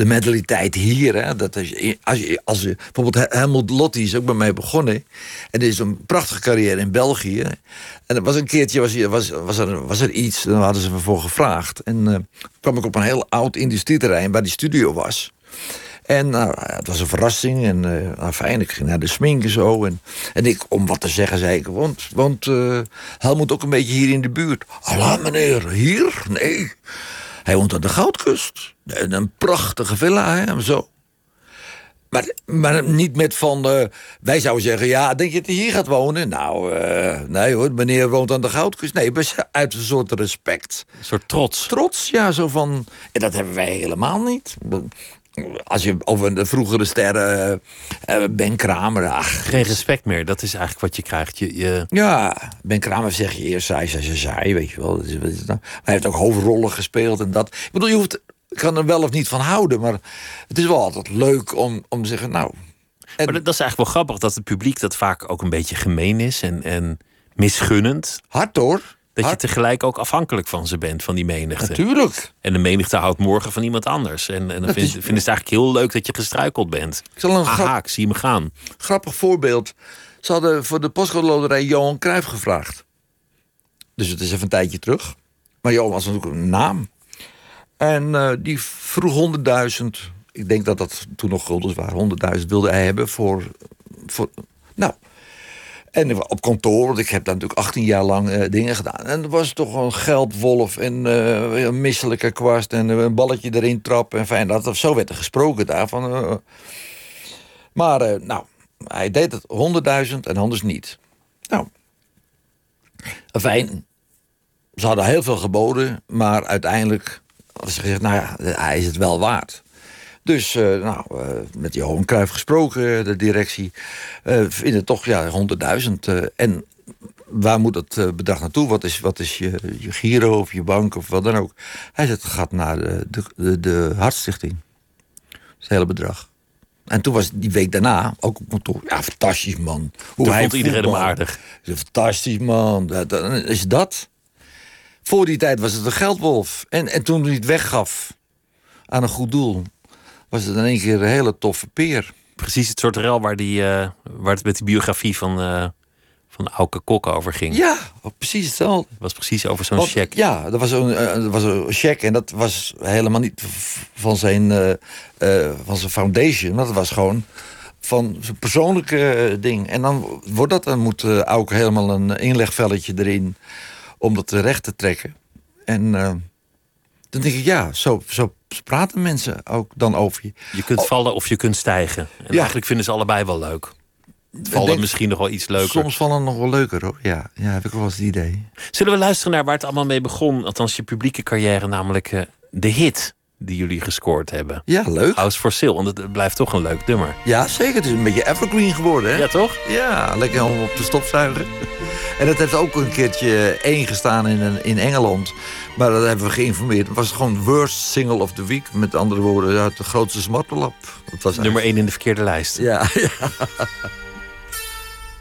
de mentaliteit hier. Hè? Dat als je, als als bijvoorbeeld Helmut Lotti is ook bij mij begonnen. En is een prachtige carrière in België. En er was een keertje was, was, was, er, was er iets, daar hadden ze me voor gevraagd. En eh, kwam ik op een heel oud industrieterrein waar die studio was. En nou, het was een verrassing. En eh nou, fijn, ik ging naar de smink en zo. En, en ik, om wat te zeggen, zei ik... Want, want eh Helmut ook een beetje hier in de buurt. Allah, meneer, hier? Nee. Hij woont aan de Goudkust. En een prachtige villa, hè, zo. Maar, maar niet met van... eh, wij zouden zeggen, ja, denk je dat hij hier gaat wonen? Nou, eh, nee hoor, meneer woont aan de Goudkust. Nee, uit een soort respect Een soort trots. trots, ja, zo van. En dat hebben wij helemaal niet. Als je over de vroegere sterren, eh, Ben Kramer, ach, Geen respect meer, dat is eigenlijk wat je krijgt. Je, je, ja, Ben Kramer zeg je eerst saai, saai, saai, weet je wel. Maar hij heeft ook hoofdrollen gespeeld en dat. Ik bedoel, je hoeft, kan er wel of niet van houden, maar het is wel altijd leuk om, om te zeggen, nou. En, maar dat, dat is eigenlijk wel grappig dat het publiek dat vaak ook een beetje gemeen is en, en misgunnend. hard hoor. Dat je tegelijk ook afhankelijk van ze bent, van die menigte. Natuurlijk. En de menigte houdt morgen van iemand anders. En, en dan is- vinden ze het eigenlijk heel leuk dat je gestruikeld bent. Ik zal een grap- Aha, ik zie hem gaan. grappig voorbeeld. Ze hadden voor de postcode Johan Cruijff gevraagd. Dus het is even een tijdje terug. Maar Johan was natuurlijk een naam. En eh, die vroeg 100.000. Ik denk dat dat toen nog guldens waren. 100.000 wilde hij hebben voor, voor... Nou... En op kantoor, want ik heb daar natuurlijk 18 jaar lang eh, dingen gedaan. En er was toch een geldwolf en eh, een misselijke kwast en een balletje erin trappen. En fijn, dat, zo werd er gesproken daarvan. maar nou, hij deed het 100.000 en anders niet. Nou, fijn. Ze hadden heel veel geboden, maar uiteindelijk was er gezegd, nou ja, hij is het wel waard. Dus eh, nou, eh, met Johan Cruijff gesproken, de directie, eh vinden toch ja, 100.000. eh, en waar moet eh, bedrag naartoe? Wat is, wat is je, je giro of je bank of wat dan ook? Hij zegt, het gaat naar de, de, de, Hartstichting. Het hele bedrag. En toen was die week daarna ook op kantoor. Ja, fantastisch man. Hoe Toen hij vond iedereen hem aardig. Is fantastisch man. Dat, dat- is dat. Voor die tijd was het een geldwolf. En, en toen hij het weggaf aan een goed doel, was het in één keer een hele toffe peer. Precies het soort rel waar, die, eh, waar het met die biografie van, eh van Auke Kok over ging. Ja, precies hetzelfde. Het was precies over zo'n check. Ja, dat was, een, eh, dat was een check en dat was helemaal niet van zijn, eh, eh, van zijn foundation. Dat was gewoon van zijn persoonlijke eh, ding. En dan wordt dat, dan moet eh ook helemaal een inlegvelletje erin om dat recht te trekken. En eh, dan denk ik, ja, zo, zo praten mensen ook dan over je. Je kunt vallen of je kunt stijgen. En Ja. eigenlijk vinden ze allebei wel leuk. Vallen denk- misschien nog wel iets leuker. Soms vallen nog wel leuker hoor. Ja, ja heb ik wel eens het idee. Zullen we luisteren naar waar het allemaal mee begon? Althans, je publieke carrière, namelijk eh, de hit die jullie gescoord hebben. Ja, leuk. House for Sale, want het blijft toch een leuk nummer. Ja, zeker. Het is een beetje evergreen geworden. Hè? Ja, toch? Ja, lekker om op te stopzuigen. En dat heeft ook een keertje één gestaan in, een- in Engeland. Maar dat hebben we geïnformeerd. Het was gewoon worst single of the week. Met andere woorden, ja, de grootste smartlap. Dat was Nummer 1 in de verkeerde lijst. Ja, ja.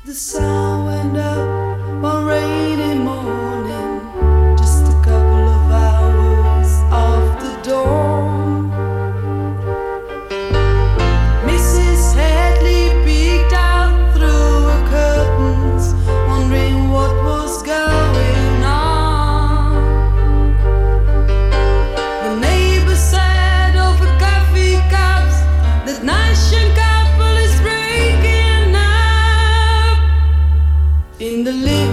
The sun went up couple is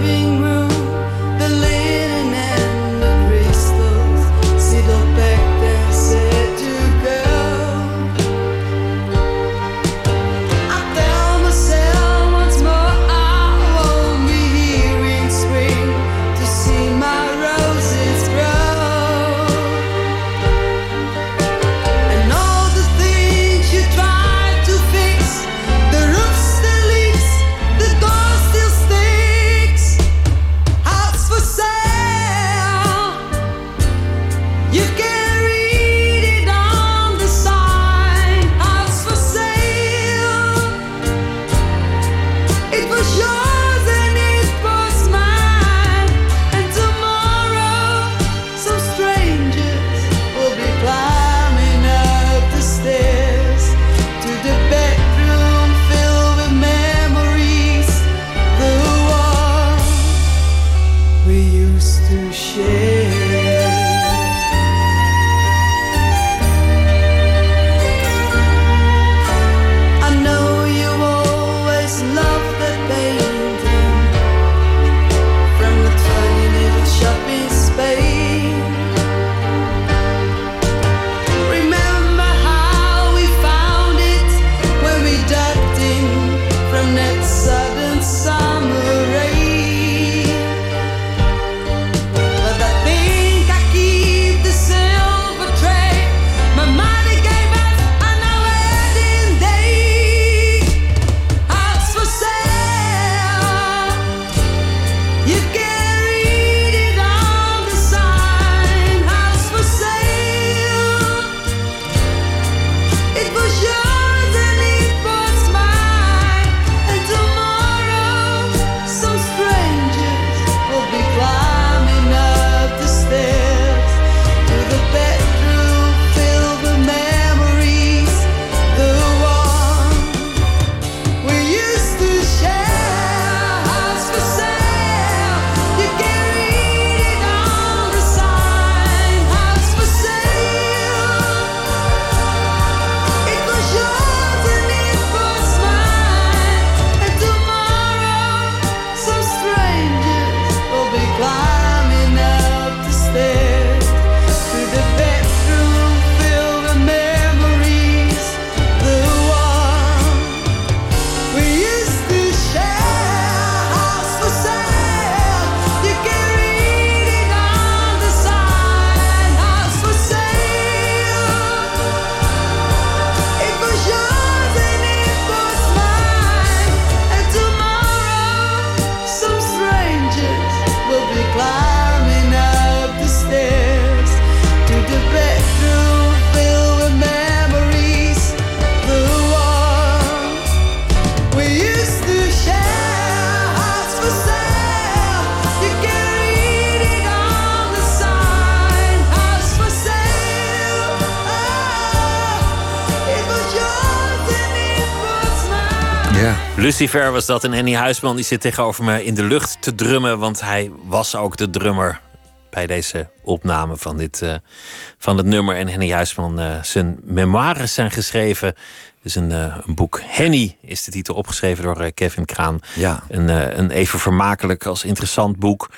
Lucifer was dat en Henny Huisman die zit tegenover me in de lucht te drummen, want hij was ook de drummer bij deze opname van, dit, uh, van het nummer. En Henny Huisman, uh, zijn memoires zijn geschreven. Dus een, uh, een boek. Henny is de titel opgeschreven door Kevin Kraan. Ja. Een, een even vermakelijk als interessant boek.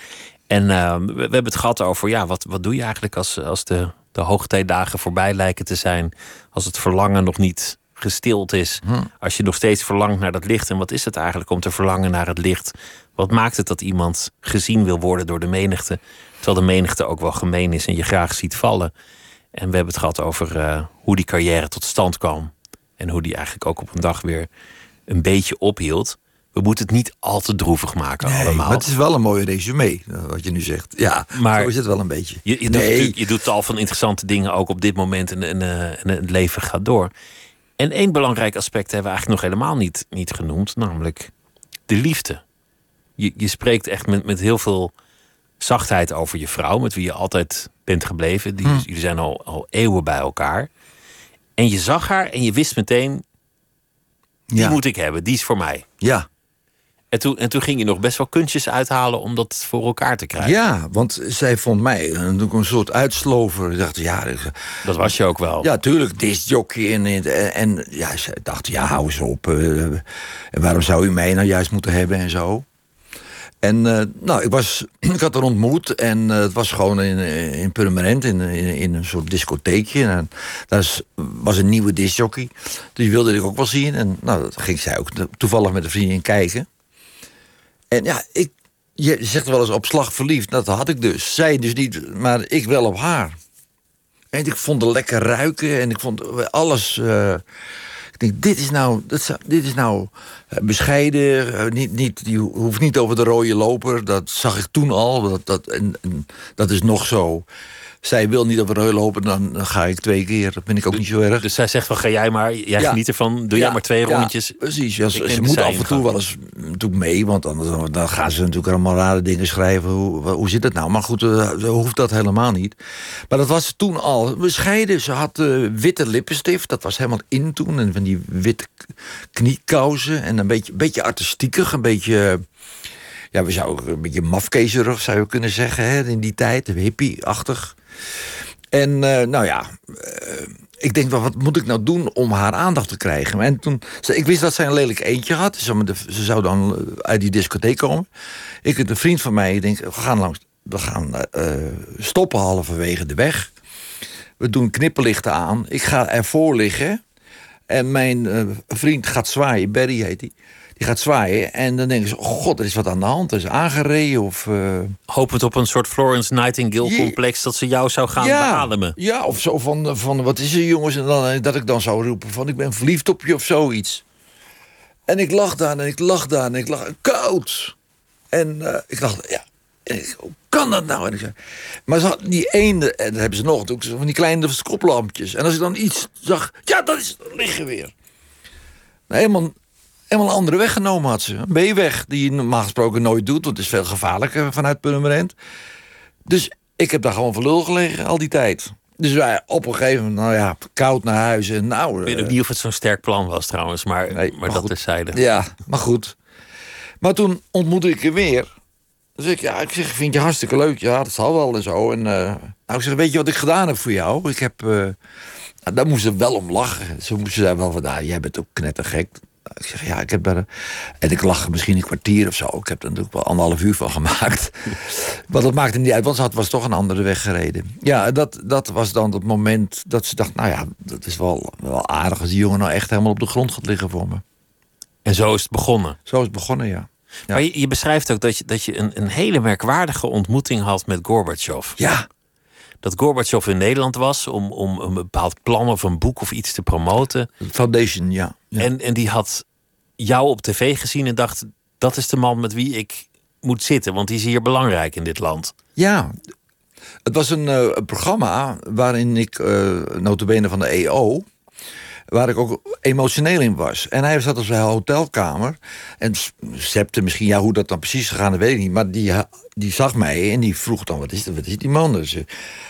En we, we, hebben het gehad over, ja, wat, wat doe je eigenlijk als, als de, de hoogtijdagen voorbij lijken te zijn? Als het verlangen nog niet gestild is. Hm. Als je nog steeds verlangt naar dat licht. En wat is het eigenlijk om te verlangen naar het licht? Wat maakt het dat iemand gezien wil worden door de menigte? Terwijl de menigte ook wel gemeen is en je graag ziet vallen. En we hebben het gehad over uh, hoe die carrière tot stand kwam. En hoe die eigenlijk ook op een dag weer een beetje ophield. We moeten het niet al te droevig maken nee, allemaal. Maar het is wel een mooi resume, wat je nu zegt. Ja, maar zo is het wel een beetje. Je, je, nee. doet, je doet tal van interessante dingen ook op dit moment. En, en, uh, en het leven gaat door. En één belangrijk aspect hebben we eigenlijk nog helemaal niet, niet genoemd, namelijk de liefde. Je, je spreekt echt met, met heel veel zachtheid over je vrouw, met wie je altijd bent gebleven. Die, Hm. Jullie zijn al, al eeuwen bij elkaar. En je zag haar en je wist meteen, die Ja. moet ik hebben, die is voor mij. Ja. En toen, en toen ging je nog best wel kunstjes uithalen om dat voor elkaar te krijgen. ja, want zij vond mij een, een soort uitslover. Ik dacht, ja, ik- Dat was je ook wel. ja tuurlijk, discjockey. En, en, en ja, ze dacht, ja, hou eens op. eh, en waarom zou u mij nou juist moeten hebben en zo? En eh, nou, ik, was, ik had haar ontmoet en eh, het was gewoon in, eh, in Purmerend, in, in, in een soort discotheekje. En daar is- was een nieuwe discjockey, dus die wilde ik ook wel zien. En nou, dat ging zij ook toevallig met een vriendin kijken. En ja, ik, je zegt wel eens op slag verliefd, dat had ik dus. Zij dus niet, maar ik wel op haar. En ik vond het lekker ruiken en ik vond alles. eh, ik denk, dit is nou, dit is nou eh, bescheiden. eh, niet, niet, ho- hoeft niet over de rode loper. Dat zag ik toen al. Dat, dat, en dat is nog zo. Zij wil niet over de rode loper, dan, ga ik twee keer. Dat vind ik ook niet zo erg. Dus zij zegt van ga jij maar, jij Ja. geniet ervan, doe jij maar twee rondjes. precies. Ja, ze moet af en toe wel eens natuurlijk mee, want dan, dan gaan ze natuurlijk allemaal rare dingen schrijven. Hoe, hoe zit het nou? Maar goed, eh, hoeft dat helemaal niet. Maar dat was toen al bescheiden. Ze had eh, witte lippenstift, dat was helemaal in toen. En van die witte kniekousen en een beetje, beetje artistiekig, een beetje. Ja, we zouden een beetje mafkezerig zou je kunnen zeggen hè, in die tijd, hippie-achtig. En eh, nou ja, eh, ik denk, wat moet ik nou doen om haar aandacht te krijgen? En toen, ik wist dat zij een lelijk eentje had. Ze, zou dan eh, uit die discotheek komen. Ik en een vriend van mij, ik denk, we gaan, langs, we gaan eh, stoppen halverwege de weg. We doen knipperlichten aan. Ik ga ervoor liggen. En mijn vriend gaat zwaaien, Barry heet hij. Die gaat zwaaien. En dan denken ze, oh god, er is wat aan de hand. Er is aangereden of... eh, Hopend op een soort Florence Nightingale Je- complex dat ze jou zou gaan beademen. Ja, of zo van, van wat is er jongens? En dan, eh, dat ik dan zou roepen van ik ben verliefd op je of zoiets. En ik lag daar en ik lag daar en ik lag koud. En eh, ik dacht, ja, ik, hoe kan dat nou? En ik zei, maar ze had die ene, en dat hebben ze nog, van die kleine skoplampjes. En als ik dan iets zag, ja, dat is liggen weer. Nou, helemaal, helemaal een andere weg genomen had ze. Een B-weg, die je normaal gesproken nooit doet, want het is veel gevaarlijker vanuit Purmerend. Dus ik heb daar gewoon voor lul gelegen al die tijd. Dus wij op een gegeven moment, nou ja, koud naar huis. En nou, Ik weet eh, ook niet of het zo'n sterk plan was trouwens, maar, Nee, maar, maar dat goed. terzijde. ja, maar goed. Maar toen ontmoette ik haar weer. Dus ik, ja, ik zeg, vind je hartstikke leuk. Ja, dat zal wel en zo. En eh, nou, ik zeg, weet je wat ik gedaan heb voor jou? Ik heb, eh, nou, daar moest ze wel om lachen. Ze moesten zei wel van, nou, jij bent ook knettergek. Ik zeg, ja, ik heb. En ik lag misschien een kwartier of zo. Ik heb er natuurlijk wel anderhalf uur van gemaakt. maar dat maakte niet uit, want ze had, was toch een andere weg gereden. Ja, dat, dat was dan het moment dat ze dacht... nou ja, dat is wel, wel aardig als die jongen nou echt helemaal op de grond gaat liggen voor me. En zo is het begonnen. Zo is het begonnen, ja. Ja. Maar je, je beschrijft ook dat je, dat je een, een hele merkwaardige ontmoeting had met Gorbachev. Ja, Dat Gorbachev in Nederland was om, om een bepaald plan of een boek of iets te promoten. Foundation, ja. ja. En, en die had jou op tv gezien en dacht: dat is de man met wie ik moet zitten, want die is hier belangrijk in dit land. Ja, het was een, eh, programma waarin ik, eh notabene van de EO... waar ik ook emotioneel in was. En hij zat op zijn hotelkamer. En septe misschien, ja, hoe dat dan precies gegaan is, weet ik niet. Maar die, die zag mij en die vroeg dan, wat is, dat, wat is die man? Dus,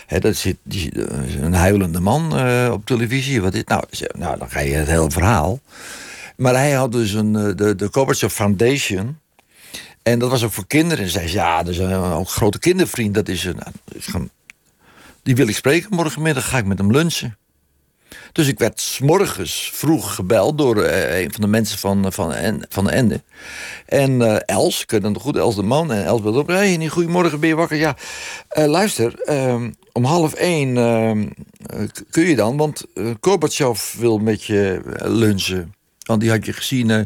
hè, dat zit die, eh, een huilende man eh, op televisie. Wat is, nou, nou, dan ga je het hele verhaal. Maar hij had dus een, eh, de, de Gorbachev Foundation. En dat was ook voor kinderen. En zei ze, ja, dat is een, een grote kindervriend. Dat is een, nou, die wil ik spreken. Morgenmiddag ga ik met hem lunchen. Dus ik werd 's morgens vroeg gebeld door eh, een van de mensen van, van, En- van de Ende. En eh, Els, ik het goed, Els de man. En Els belde op. Hey, goedemorgen, ben je wakker? Ja, Eh, luister, ehm, om half één ehm, eh, kun je dan? Want Gorbachev wil met je eh, lunchen. Want die had je gezien... eh,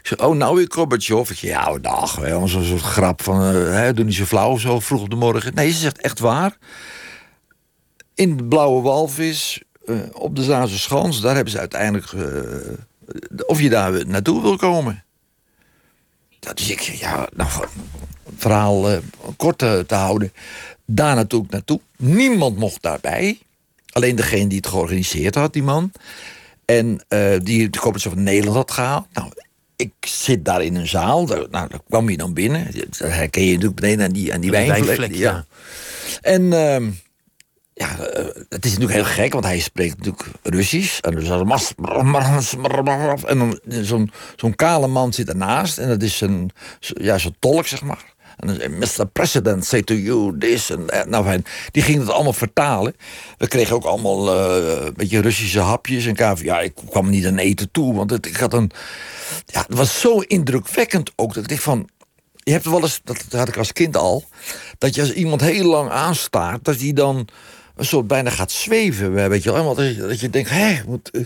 ik zeg, oh, nou weer Gorbachev. Ik ja, dag, hè, zo'n grap van... eh, hè, doe niet zo flauw zo, vroeg op de morgen. Nee, ze zegt echt waar. In de Blauwe Walvis, eh, op de Zaanse Schans... daar hebben ze uiteindelijk... eh, of je daar naartoe wil komen. Dat is ik, ja, nou, verhaal eh, kort te, houden. Daar naartoe, naartoe. Niemand mocht daarbij. Alleen degene die het georganiseerd had, die man. En die de Corporate van Nederland had gehaald. Nou, ik zit daar in een zaal. Daar, nou, daar kwam je dan binnen. Daar herken je natuurlijk meteen aan die, aan die wijnvlek, ja. ja. En ehm, ja, eh, het is natuurlijk heel gek, want hij spreekt natuurlijk Russisch. En, en dan zo'n zo'n kale man zit ernaast. En dat is een, ja, tolk, zeg maar. En dan zei, Mr. President, say to you this that. Nou, fijn, die ging het allemaal vertalen. We kregen ook allemaal eh, een beetje Russische hapjes. En ja, ik kwam niet aan eten toe, want het, ik had een... Ja, het was zo indrukwekkend ook, dat ik van... Je hebt wel eens, dat had ik als kind al... dat je als iemand heel lang aanstaart... dat die dan een soort bijna gaat zweven. Weet je wel? Dat je, denkt, moet... eh,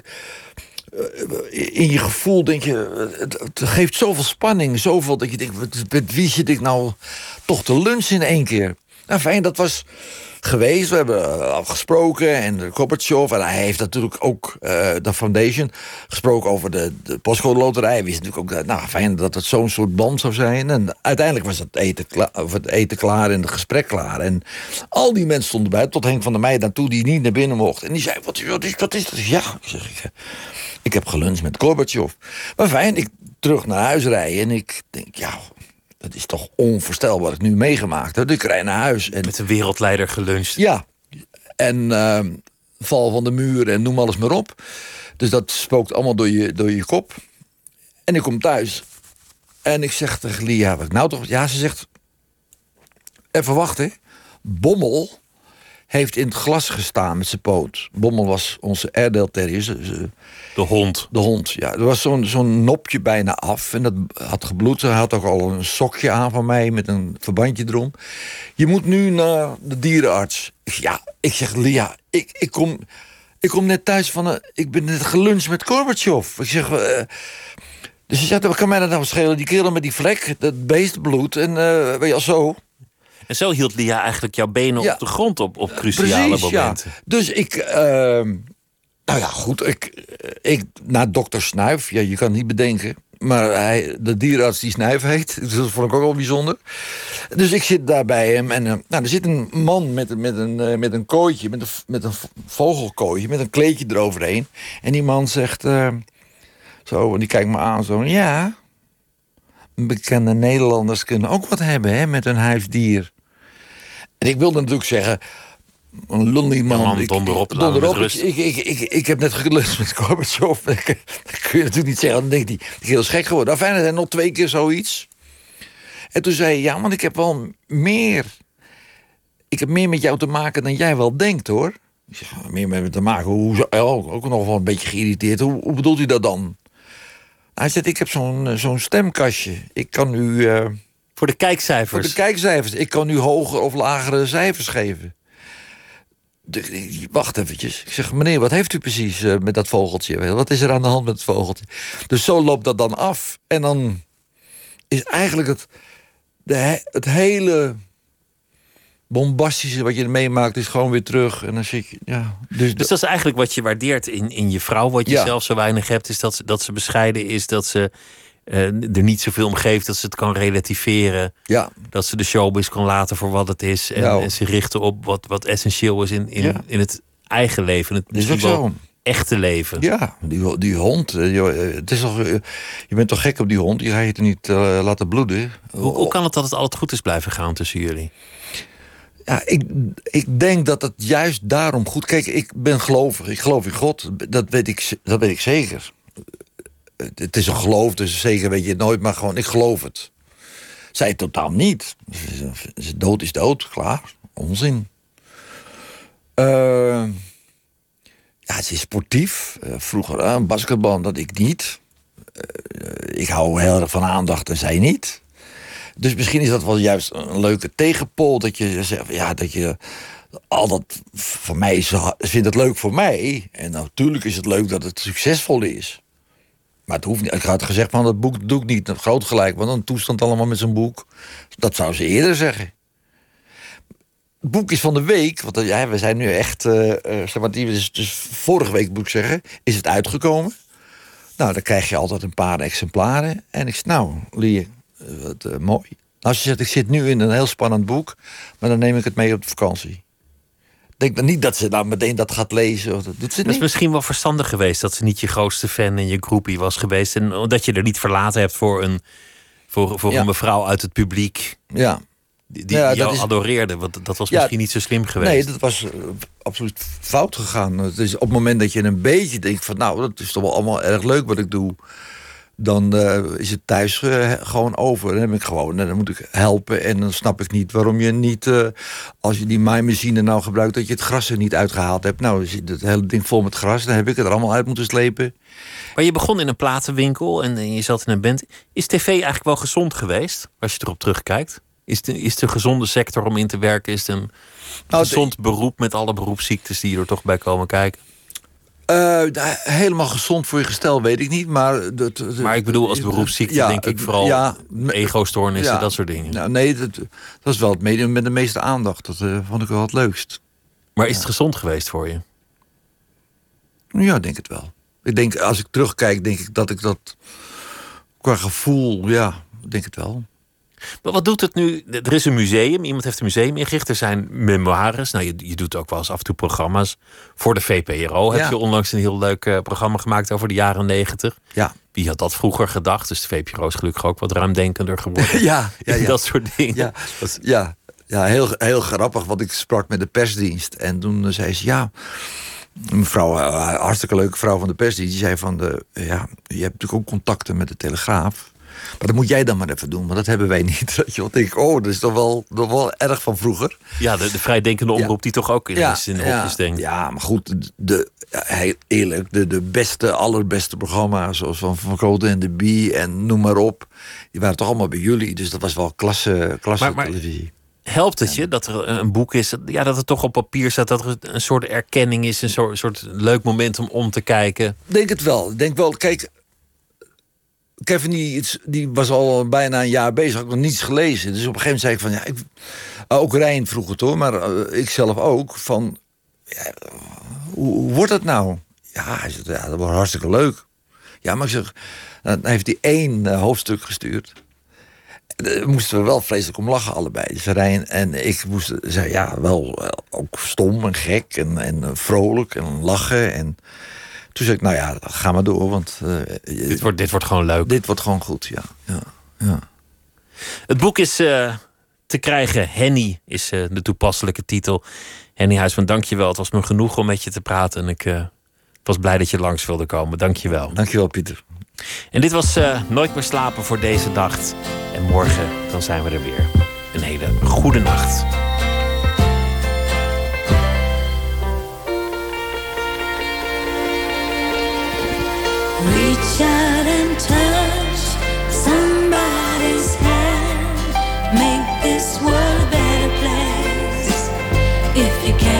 eh, in je gevoel denk je, eh, het, geeft zoveel spanning, zoveel dat je denkt, met, wie zit ik nou toch te lunchen in één keer? Nou, fijn, dat was geweest. We hebben eh, afgesproken en Gorbachev, en hij heeft natuurlijk ook eh, de foundation gesproken over de, de postcode loterij. Hij wist natuurlijk ook, dat, nou, fijn dat het zo'n soort band zou zijn. En uiteindelijk was het eten, klaar, of het eten klaar en het gesprek klaar. En al die mensen stonden bij, tot Henk van der Meijden naartoe, die niet naar binnen mocht. En die zei, wat, wat, is, wat is dat? Ja, ik zeg, ik heb geluncht met Gorbachev. Maar fijn, ik terug naar huis rijden en ik denk, ja, dat is toch onvoorstelbaar wat ik nu meegemaakt heb. Ik rijd naar huis en Met een wereldleider geluncht. ja, en ehm, val van de muur en noem alles maar op. Dus dat spookt allemaal door je, door je kop. En ik kom thuis en ik zeg tegen Lia, wat ik nou toch... Ja, ze zegt, even wachten. Bommel heeft in het glas gestaan met zijn poot. Bommel was onze Airedale Terrier, ze- De hond. de hond, ja. Er was zo'n zo'n nopje bijna af. En dat had gebloed. Hij had ook al een sokje aan van mij met een verbandje erom. Je moet nu naar de dierenarts. Ja, ik zeg, Lia, ik, ik, kom, ik kom net thuis van... Een, ik ben net geluncht met Gorbachev. Ik zeg... eh, dus ze zegt, wat kan mij dat nou schelen? Die kerel met die vlek, dat beestbloed. En eh weet je al zo. En zo hield Lia eigenlijk jouw benen Ja. op de grond op, op cruciale Precies, ja. momenten. Dus ik... ehm, nou ja, goed. Ik, ik, naar dokter Snuif. Ja, je kan het niet bedenken. Maar hij, de dierenarts die Snuif heet. Dus dat vond ik ook wel bijzonder. Dus ik zit daar bij hem. En eh, nou, er zit een man met, een- met, een, eh, met een kooitje. Met een, met een vogelkooitje. Met een kleedje eroverheen. En die man zegt... eh, zo, en die kijkt me aan. Zo, ja... Bekende Nederlanders kunnen ook wat hebben hè, met hun huisdier. En ik wilde natuurlijk zeggen... Een lonely man. Ja, man, Ik- ik-. Ik, ik, ik, ik heb net gelust met Gorbachev. Dat kun je natuurlijk niet zeggen. Dan denkt hij, die is gek geworden. Enfin, er zijn nog twee keer zoiets. En toen zei hij, ja, want ik heb wel meer... Ik heb meer met jou te maken dan jij wel denkt, hoor. Ik zeg, meer met me te maken? Hoe, ook, nog wel een beetje geïrriteerd. Hoe, hoe bedoelt u dat dan? Hij zegt, ik heb zo'n eh, zo'n stemkastje. Ik kan u... eh, Voor de voor kijkcijfers. de kijkcijfers. Ik kan nu hogere of lagere cijfers geven. De- wacht eventjes. Ik zeg, meneer, wat heeft u precies eh, met dat vogeltje? Wat is er aan de hand met het vogeltje? Dus zo loopt dat dan af. En dan is eigenlijk het, de, he- het hele bombastische wat je meemaakt... is gewoon weer terug. En dan zit je... Ja, dus, Dus dat is eigenlijk wat je waardeert in, in je vrouw, wat je Ja. zelf zo weinig hebt, is dat ze, dat ze bescheiden is, dat ze er niet zoveel om geeft, dat ze het kan relativeren, ja, dat ze de showbiz kan laten voor wat het is en, hoor. en zich richten op wat, wat essentieel is in, in, Ja. in het eigen leven, het is ook zo. echte leven. Ja, die, die hond. eh, eh, Het is toch, eh, je bent toch gek op die hond? Je gaat je er niet eh, laten bloeden? Hoe, hoe kan het dat het altijd goed is blijven gaan tussen jullie? Ja, ik, ik denk dat het juist daarom goed... Kijk, ik ben gelovig. Ik geloof in God. Dat weet ik, dat weet ik zeker. Het, het is een geloof, dus zeker weet je het nooit, maar gewoon, ik geloof het. Zij totaal niet. Dood is dood, klaar. Onzin. Eh, ja, ze is sportief. Eh, vroeger basketbal, dat ik niet. Eh, ik hou heel erg van aandacht en zij niet. Dus misschien is dat wel juist een leuke tegenpol. Dat je zegt, ja, dat je al dat voor mij is, vindt het leuk voor mij. En natuurlijk is het leuk dat het succesvol is. Maar het hoeft niet. Ik had gezegd van dat boek doe ik niet groot gelijk, want een toestand allemaal met zijn boek. Dat zou ze eerder zeggen. Het boek is van de week, want eh, ja, we zijn nu echt, eh, zeg maar, die is dus vorige week moet ik zeggen, is het uitgekomen. Nou, dan krijg je altijd een paar exemplaren. En ik zeg, nou, Lie, wat mooi. Nou, ze zegt, ik zit nu in een heel spannend boek, maar dan neem ik het mee op vakantie. Ik denk dan niet dat ze nou meteen dat gaat lezen. Of dat doet ze Het is niet. misschien wel verstandig geweest dat ze niet je grootste fan en je groepie was geweest. En dat je er niet verlaten hebt voor een, voor, voor Ja. een mevrouw uit het publiek Ja. die, die Ja, dat jou is- adoreerde. Want dat was Ja. misschien niet zo slim geweest. Nee, dat was eh, absoluut fout gegaan. Het is op het moment dat je een beetje denkt van... nou, dat is toch wel allemaal erg leuk wat ik doe... dan eh, is het thuis eh, gewoon over. Dan heb ik gewoon, dan moet ik helpen. En dan snap ik niet waarom je niet... eh, als je die maaimachine nou gebruikt... dat je het gras er niet uitgehaald hebt. Nou, zit het hele ding vol met gras. Dan heb ik het er allemaal uit moeten slepen. Maar je begon in een platenwinkel en, je zat in een band. Is tv eigenlijk wel gezond geweest, als je erop terugkijkt? Is het, is een gezonde sector om in te werken? Is het een Nou, gezond beroep met alle beroepsziektes die er toch bij komen kijken? Eh, helemaal gezond voor je gestel, weet ik niet. Maar, dat- Maar ik bedoel, als beroepsziekte Ja, denk ik vooral ja, ego-stoornissen, Ja. dat soort dingen. Nou, nee, dat, dat is wel het medium met de meeste aandacht. Dat eh, vond ik wel het leukst. Maar is het gezond geweest voor je? Ja, denk het wel. Ik denk, als ik terugkijk, denk ik dat ik dat qua gevoel, ja, denk het wel. Maar wat doet het nu? Er is een museum, iemand heeft een museum ingericht. Er zijn memoires. Nou, je, je doet ook wel eens af en toe programma's. Voor de VPRO heb je onlangs een heel leuk eh, programma gemaakt over de jaren negentig. Ja, Wie had dat vroeger gedacht? Dus de VPRO is gelukkig ook wat ruimdenkender geworden. ja, ja. ja. Dat soort dingen. Ja, ja, ja heel, heel grappig, want ik sprak met de persdienst. En toen zei ze, ja, een mevrouw, eh, hartstikke leuke vrouw van de persdienst... die zei van, de, ja, je hebt natuurlijk ook contacten met de Telegraaf... Maar dat moet jij dan maar even doen, want dat hebben wij niet. Weet je, want ik denk, oh, dat is toch wel, toch wel erg van vroeger. Ja, de, de vrijdenkende omroep Ja. die toch ook eens in de ja, denkt. Ja, maar goed, de, ja, eerlijk, de, de beste, allerbeste programma's... zoals van Van Grote en de Bie en noem maar op... die waren toch allemaal bij jullie. Dus dat was wel klasse, klasse Maar- maar- televisie. Helpt het je dat er een boek is, dat- ja, dat het toch op papier staat, dat er een soort erkenning is, een soort, soort leuk moment om om te kijken? Ik denk het wel. Denk wel, kijk... Kevin die, die was al bijna een jaar bezig, had nog niets gelezen. Dus op een gegeven moment zei ik van... Ja, ik, ook Rijn vroeg het hoor, maar eh, ik zelf ook. Van, ja, hoe, wordt het nou? Ja, ja, dat wordt hartstikke leuk. Ja, maar ik zeg... Dan heeft hij één eh, hoofdstuk gestuurd. Daar moesten we wel vreselijk om lachen allebei. Dus Rijn en ik moesten zeggen, ja, wel eh, ook stom en gek en, en eh, vrolijk en lachen. En toen zei ik, nou ja, ga maar door, want eh, Dit wordt, dit wordt gewoon leuk. dit wordt gewoon goed, ja. ja, ja. Het boek is eh, te krijgen. Henny is eh, de toepasselijke titel. Henny Huisman, dank je wel. Het was me genoeg om met je te praten. En ik was blij dat je langs wilde komen. Dank je wel. Dankjewel, Pieter. En dit was Nooit meer slapen voor deze dag. En morgen dan zijn we er weer. Een hele goede nacht. And touch somebody's hand. Make this world a better place. If you can,